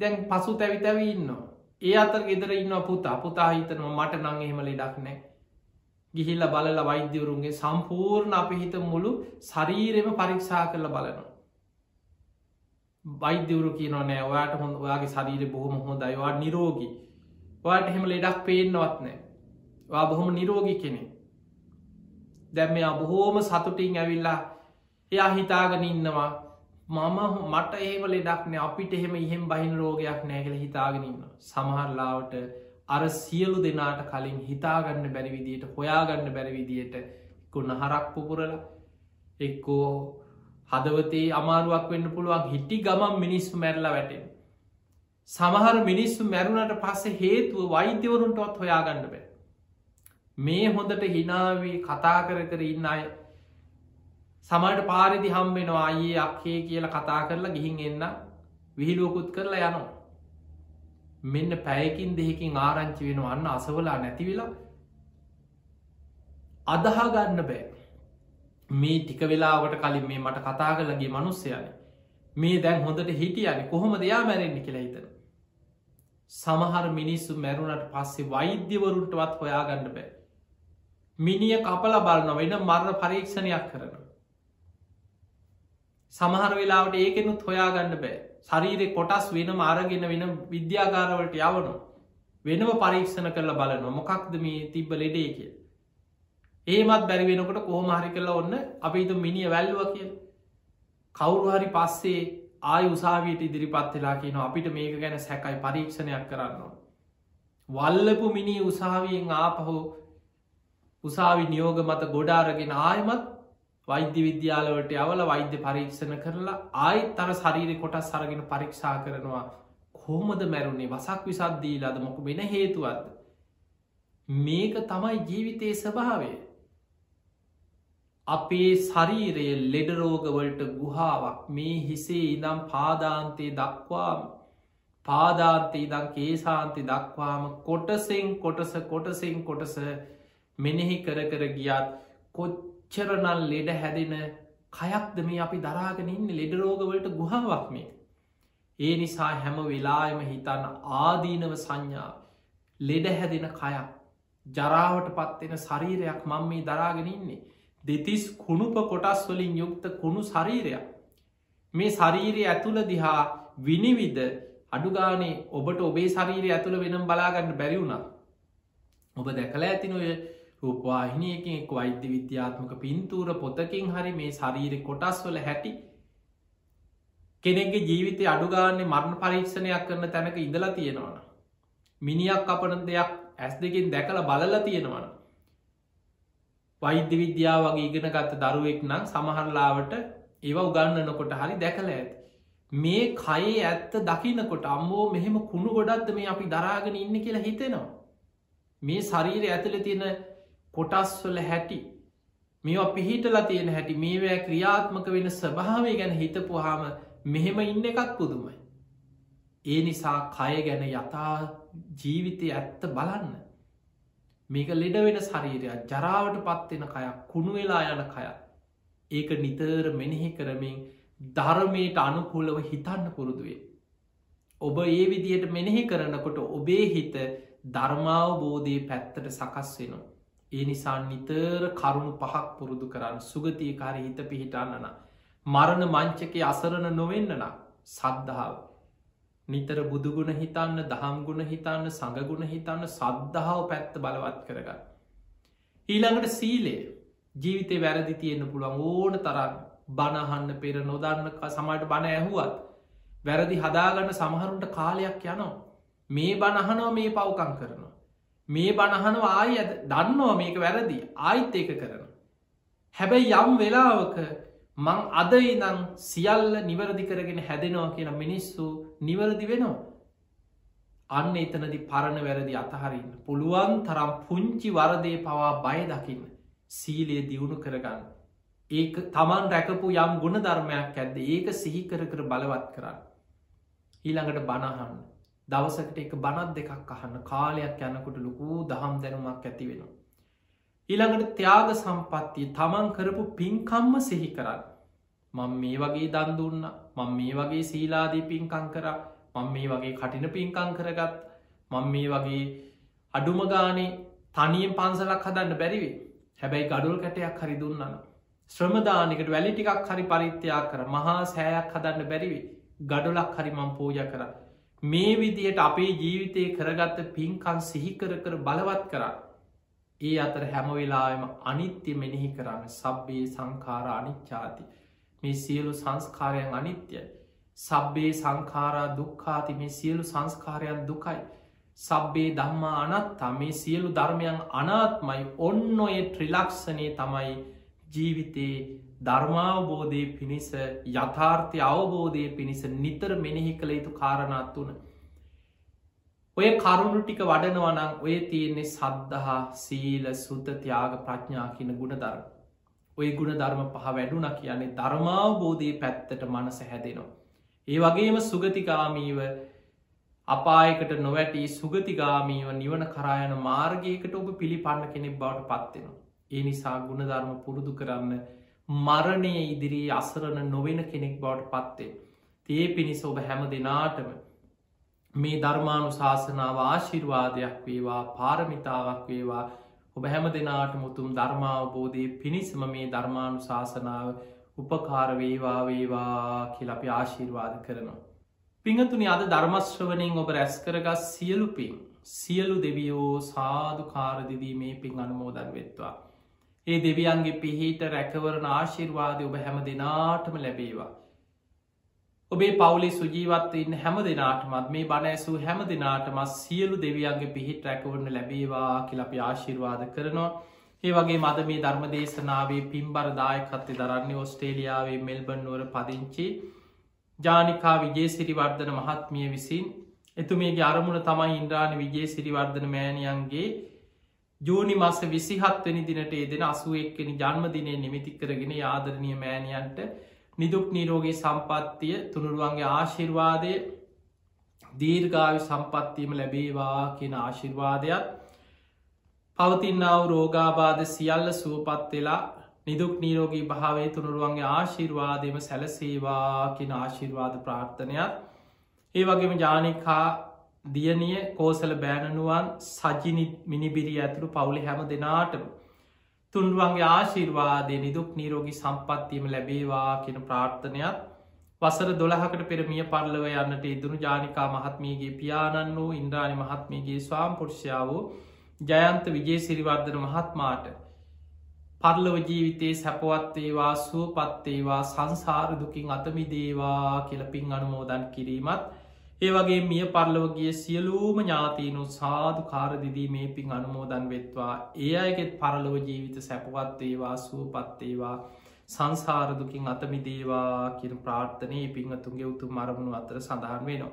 දැන් පසු තැවි තැවි ඉන්න ඒ අතර ගෙදර ඉන්න පුතා. පුතා හිතනවා මට නං එහෙම ලෙඩක් නෑ. ගිහිල්ල බලල වෛද්‍යවරුන්ගේ සම්පූර්ණ අපි හිත මුළු ශරීරෙම පරීක්ෂා කරල බලනවා. වෛද්‍යවරු කියනවා නෑ ඔයාට හොඳ ඔයාගේ ශරීර බොහොම හොඳයි. වා නිරෝගී. වාට එහෙම ලෙඩක් පේෙන්න්නවත් නෑ. වා බොහොම නිරෝගි කෙනෙ දැම් මෙයා බොහෝම සතුටින් ඇවිල්ලා එයා හිතාගෙන ඉන්නවා. මම මට ඒව ලෙඩක්න අපිට එහෙම ඉහෙම බහින රෝගයක් නෑකළ හිතාගෙනන්න සමහරලාවට අර සියලු දෙනාට කලින් හිතාගන්න බැරි විදියට හොයාගන්න බැරි විදියට කුන්න හරක් පුපුරල එක්කෝ හදවතේ අමාරුවක් වෙන්න පුළුවන් හිටි ගමන් මිනිස්සු මැරලා වැටෙන්. සමහර මිනිස්සු මැරුණට පස්සේ හේතුව වෛද්‍යවරුන්ටවත් හොයාගන්න බෑ. මේ හොඳට හිනාවී කතා කර කර ඉන්න අය සමට පාරිදි හම්බෙනවා අයේ අක්කේ කියලා කතා කරලා ගිහින් එන්න විහිලුවකුත් කරලා යනවා. මෙන්න පැයකින් දෙහකින් ආරංචි වෙන අන්න අසවලා නැතිවෙලා අදහාගන්න බෑ. මේ ටික වෙලාවට කලින් මේ මට කතා කරලගේ මනුස්සයන. මේ දැන් හොඳට හිටියන. කොහොම දෙයා මැරෙන්න්නි කියලා හිතන? සමහර මිනිස්සු මැරුණට පස්සේ වෛද්‍යවරුන්ටවත් හොයාගන්න බෑ. මිනිිය කපල බලන්න වෙන මරණ පරීක්ෂණයක් කරන සමහර වෙලාවට ඒකෙනුත් හොයාගන්න බෑ. ශරීරෙ කොටස් වෙන මාරගෙන වෙන විද්‍යාගාරවලට යවනු වෙනම පරීක්ෂණ කරලා බලන මොකක්ද මේ තිබ්බ ලෙඩේ කිය ඒමත් බැරි වෙනකොට කොහොමහරි කරලා ඔන්න අපිතු මිනිිය වැල්ලුව කිය කවුරු හරි පස්සේ ආය උසාවියට ඉදිරිපත් වෙලා කියන අපිට මේක ගැන සැකයි පරීක්ෂණයක් කරන්නවා වල්ලපු මිනි උසාවියෙන් ආපහෝ උසාවි නියෝග මත ගොඩාරගෙන ආයමත් වෛද්‍ය විද්‍යාලවට යවල වෛද්‍ය පරීක්ෂණ කරලා ආයිත් තර ශරීරය කොටස් සරගෙන පරීක්ෂා කරනවා. කෝමද මැරුණේ? වසක් විසද්දීලාද මොක වෙන හේතුවත්ද මේක තමයි ජීවිතයේ ස්භාවය අපේ ශරීරය ලෙඩරෝගවලට ගුහාාවක්. මේ හිසේ ඉදම් පාදාන්තය දක්වාම පාදාන්තය ඉදං කේසාන්ති දක්වාම කොටසෙන් කොටස කොටසෙන් කොටස මෙනෙහි කර කර ගියත් කොච්ච කොච්චරනල් ලෙඩ හැදෙන කයක්ද මේ අපි දරාගෙන ඉන්න ලෙඩරෝගවලට ගුහාවක් මේ. ඒ නිසා හැම වෙලායම හිතන්න ආදීනව සංඥාව ලෙඩ හැදෙන කයක් ජරාවට පත්වෙන ශරීරයක් මං මේ දරාගෙන ඉන්නේ. දෙතිස් කුණුප කොටස් වලින් යුක්ත කුණු ශරීරයක්. මේ ශරීරය ඇතුළ දිහා විනිවිද අඩුගානේ ඔබට ඔබේ ශරීරය ඇතුළ වෙනම් බලාගන්න බැරිවුණා. ඔබ දැකල ඇතිනොය රූපවාහිනයකින් එක් වෛද්‍ය විද්‍යාත්මක පින්තූර පොතකින් හරි මේ ශරීර කොටස් වල හැටි කෙනෙක්ගේ ජීවිතය අඩුගාන්නේ මරණ පරීක්ෂණයක් කරන තැනක ඉඳලා තියෙනවන මිනිියක් අපන දෙයක් ඇස් දෙකින් දැකළ බලල තියෙනවන වෛද්‍ය විද්‍යාව වගේ ඉගෙන ගත්ත දරුවෙක් නම් සමහරලාවට ඒව උගන්නනකොට හරි දැකල ඇත්. මේ කයේ ඇත්ත දකිනකොට අම්මෝ මෙහෙම කුණු ගොඩක්ද මේ අපි දරාගෙන ඉන්න කියලා හිතෙනවා. මේ ශරීරය ඇතුළ තියෙන කොටස්වල හැටි මේවා පිහිටලා තියෙන හැටි මේවෑ ක්‍රියාත්මක වෙන ස්වභාවය ගැන හිතපුහාම මෙහෙම ඉන්න එකත් පුදුමයි. ඒ නිසා කය ගැන යථා ජීවිතය ඇත්ත බලන්න. මේක ලෙඩ වෙන ශරීරයක් ජරාවට පත්වෙන කයක් කුණු වෙලා යන කය. ඒක නිතර මෙනෙහි කරමින් ධර්මයට අනුකූලව හිතන්න පුරුදුවේ. ඔබ ඒ විදියට මෙනෙහි කරනකොට ඔබේ හිත ධර්මාවබෝධය පැත්තට සකස් වෙනවා. ඒ නිසා නිතර කරුණු පහක් පුරුදු කරන්න සුගතියකාරි හිත පිහිටන්නන. මරණ මංචක අසරණ නොවෙන්නන සද්ධාව. නිතර බුදුගුණ හිතන්න දහම්ගුණ හිතන්න සඟගුණ හිතන්න සද්ධාව පැත්ත බලවත් කරගන්න. ඊළඟට සීලේ ජීවිතය වැරදි තියෙන්න්න පුළුවන් ඕන තරම් බණහන්න පෙර නොදන්න සමට බණ ඇහුවත් වැරදි හදාගන්න සමහරුන්ට කාලයක් යනවා මේ බණහනෝ මේ පවකං කරනවා. මේ බණහනව ආය ඇද දන්නවා මේක වැරදි ආයිත් ඒක කරන. හැබැයි යම් වෙලාවක මං අද ඉදං සියල්ල නිවැරදි කරගෙන හැදෙනවා කියලා මිනිස්සු නිවැරදි වෙනවා. අන්න එතනදි පරණ වැරදි අතහරින්න පුළුවන් තරම් පුංචි වරදේ පවා බය දකින්න සීලයේ දියුණු කරගන්න. ඒක තමන් රැකපු යම් ගුණ ධර්මයක් ඇද්ද ඒක සිහිකර කර බලවත් කරන්න. ඊළඟට බණහන්න දවසකට එක බනත් දෙකක් අහන්න කාලයක් යනකොට ලොකූ දහම් දැනුමක් ඇති වෙනවා. ඊළඟට ත්‍යාග සම්පත්තිය තමන් කරපු පින්කම්ම සිහි කරන්න. මං මේ වගේ දන්දුන්න මං මේ වගේ සීලාදී පින්කං කර මං මේ වගේ කටින පින්කං කරගත් මං මේ වගේ අඩුම ගානේ තනියෙන් පන්සලක් හදන්න බැරිවේ හැබැයි ගඩුල් කැටයක් හරි දුන්නන. ශ්‍රමදානකට වැලි ටිකක් හරි පරිත්‍යයා කර මහා සෑයක් හදන්න බැරිවේ ගඩුලක් හරි මං පූජ කර මේ විදියට අපේ ජීවිතය කරගත්ත පින්කන් සිහිකර කර බලවත් කරන්න. ඒ අතර හැමවෙලාම අනිත්‍ය මෙනෙහි කරන්න සබ්බේ සංකාර අනිච්චාති. මේ සියලු සංස්කාරයන් අනිත්‍යයි. සබ්බේ සංකාරා දුක්කාති මේ සියලු සංස්කාරයන් දුකයි. සබ්බේ දම්මා අනත්තා මේ සියලු ධර්මයන් අනාත්මයි ඔන්න ඔය ත්‍රිලක්ෂණය තමයි ජීවිතයේ ධර්මාවබෝධය පිණිස යථාර්ථය අවබෝධය පිණිස නිතර මෙනෙහි කළ යුතු කාරණත් වන. ඔය කරුණු ටික වඩනවනං ඔය තියෙන්නේ සද්ධහා සීල සුත තියාග ප්‍රඥා කියන ගුණ ධර්ම. ඔය ගුණ ධර්ම පහ වැඩුන කියන්නේ ධර්මාවබෝධය පැත්තට මනස හැදෙනවා. ඒ වගේම සුගතිකාමීව අපායකට නොවැටී සුගතිගාමීව නිවන කරායන මාර්ගයකට ඔබ පිළිපන්න කෙනෙක් බවට පත්වෙනවා. ඒ නිසා ගුණධර්ම පුරුදු කරන්න මරණය ඉදිරී අසරණ නොවෙන කෙනෙක් බවට පත්තේ. තිය පිණිස ඔබ හැම දෙනාටම මේ ධර්මානු ශාසනාව ආශිර්වාදයක් වේවා පාරමිතාවක් වේවා ඔබ හැම දෙනාට මුතුම් ධර්මාවබෝධය පිණිසම මේ ධර්මානු ශාසනාව උපකාර වේවා වේවා කියලපි ආශිර්වාද කරනවා. පිංහතුනි අද ධර්මශ්‍රවනයෙන් ඔබ රැස් කරගස් සියලු පින් සියලු දෙවියෝ සාධු කාරදිවීමේ පින් අනුමෝදන් වෙත්වා. ඒ දෙවියන්ගේ පිහිට රැකවරණ ආශිර්වාදය ඔබ හැම දෙනාටම ලැබේවා. ඔබේ පවුලි සුජීවත්වන්න හැම දෙනාටමත් මේ බණඇසූ හැම දෙනාටමත් සියලු දෙවියන්ගේ පිහිට රැකවරණ ලැබේවා කියලපි ආශිර්වාද කරනවා. ඒ වගේ මද මේ ධර්ම දේශනාවේ පින්බරදායකත්ති දරන්නේ ඔස්ට්‍රේලියාවේ මෙල්බන් නුවර පදිංචි ජානිකා විජේ සිරිවර්ධන මහත්මිය විසින් එතුමේගේ අරමුණ තමයි ඉන්ද්‍රාණ විජේ සිරිවර්ධන මෑණියන්ගේ ජූනි මස විසිහත්වනි දිනට ඒදෙන අසුව එක්කෙන ජන්මදිනය නිමිති කරගෙන ආදරණය මෑණියන්ට නිදුක් නීරෝගේ සම්පත්තිය තුනුරුවන්ගේ ආශිර්වාදය දීර්ගාවි සම්පත්තියම ලැබේවා කියන ආශිර්වාදයක් පවතින්නාව රෝගාබාධ සියල්ල සුවපත් වෙලා නිදුක් නීරෝගී භාවේ තුනුරුවන්ගේ ආශිර්වාදයම සැලසේවා කියෙන ආශිර්වාද ප්‍රාර්ථනයක් ඒ වගේම ජානිකා දියනිය කෝසල බෑනනුවන් සජිනි මිනිබිරි ඇතුළු පවුලි හැම දෙනාටම තුන්රුවන්ගේ ආශිර්වාදය නිදුක් නීරෝගී සම්පත්තියම ලැබේවා කියෙන ප්‍රාර්ථනයක් වසර දොළහකට පෙරමිය පරලව යන්නට ඉදුණු ජානිකා මහත්මීගේ පියාණන් වූ ඉන්ද්‍රාණි මහත්මීගේ ස්වාම් පුරුෂාව ජයන්ත විජේ සිරිවර්ධන මහත්මාට පරලව ජීවිතයේ සැපවත්වේවා සුවපත්තේවා සංසාරදුකින් අතමිදේවා කියලපින් අනුමෝදන් කිරීමත් ඒ වගේ මිය පරලවගේ සියලූම ඥාතීනු සාධු කාරදිදී මේ පින් අනුමෝදන් වෙත්වා ඒ අයගෙත් පරලොව ජීවිත සැපවත්වේවා සුවපත්තේවා සංසාරදුකින් අතමිදේවා කියන ප්‍රාර්ථනය පිංහතුන්ගේ උතු මරමුණු අතර සඳහන් වෙනවා.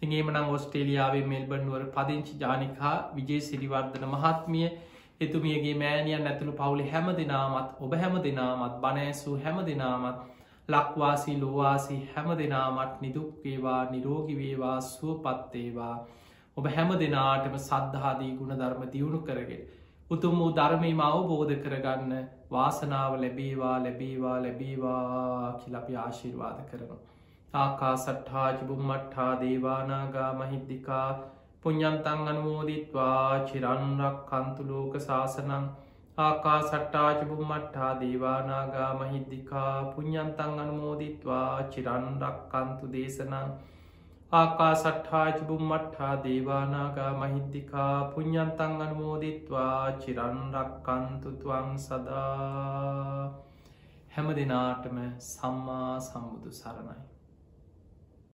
තිගේමනං ඔස්ට්‍රේලියාවේ මෙල්බන්ුවර පදිංචි ජානිකා විජේ සිරිවර්ධන මහත්මිය එතුමියගේ මෑනියන් ඇතුළු පවුලි හැම දෙනාමත් ඔබ හැම දෙනාමත් බනෑසූ හැම දෙනාමත් ලක්වාසී ලෝවාසි හැම දෙනාමත් නිදුක්වේවා නිරෝගිවේවා සුවපත්තේවා ඔබ හැම දෙනාටම සද්ධාදී ගුණ ධර්ම දියුණු කරගෙන උතුම් වූ ධර්මීම අවබෝධ කරගන්න වාසනාව ලැබේවා ලැබේවා ලැබේවා කිලපි ආශිර්වාද කරනවා. ආකා සට්හාජිබුම්මට්හා දේවානාගා මහිද්දිකා පුඤ්ඥන්තන් අනුමෝදිත්වා. චිරන්රක් කන්තුලෝක ශාසනං ආකා සට්ටාචිබුම් මට්හා දේවානාගා මහිද්දිකා පුඤ්ඥන්තන් අනුමෝදිත්වා චිරන්රක් කන්තු දේශනං ආකා සට්හාචිබුම් මට්හා දේවානාගා මහිද්දිකා පුඤ්ඥන්තන් අනුමෝදිත්වා චිරන්රක් කන්තුතුවන් සදා හැම දෙනාටම සම්මා සම්බුදු සරණයි.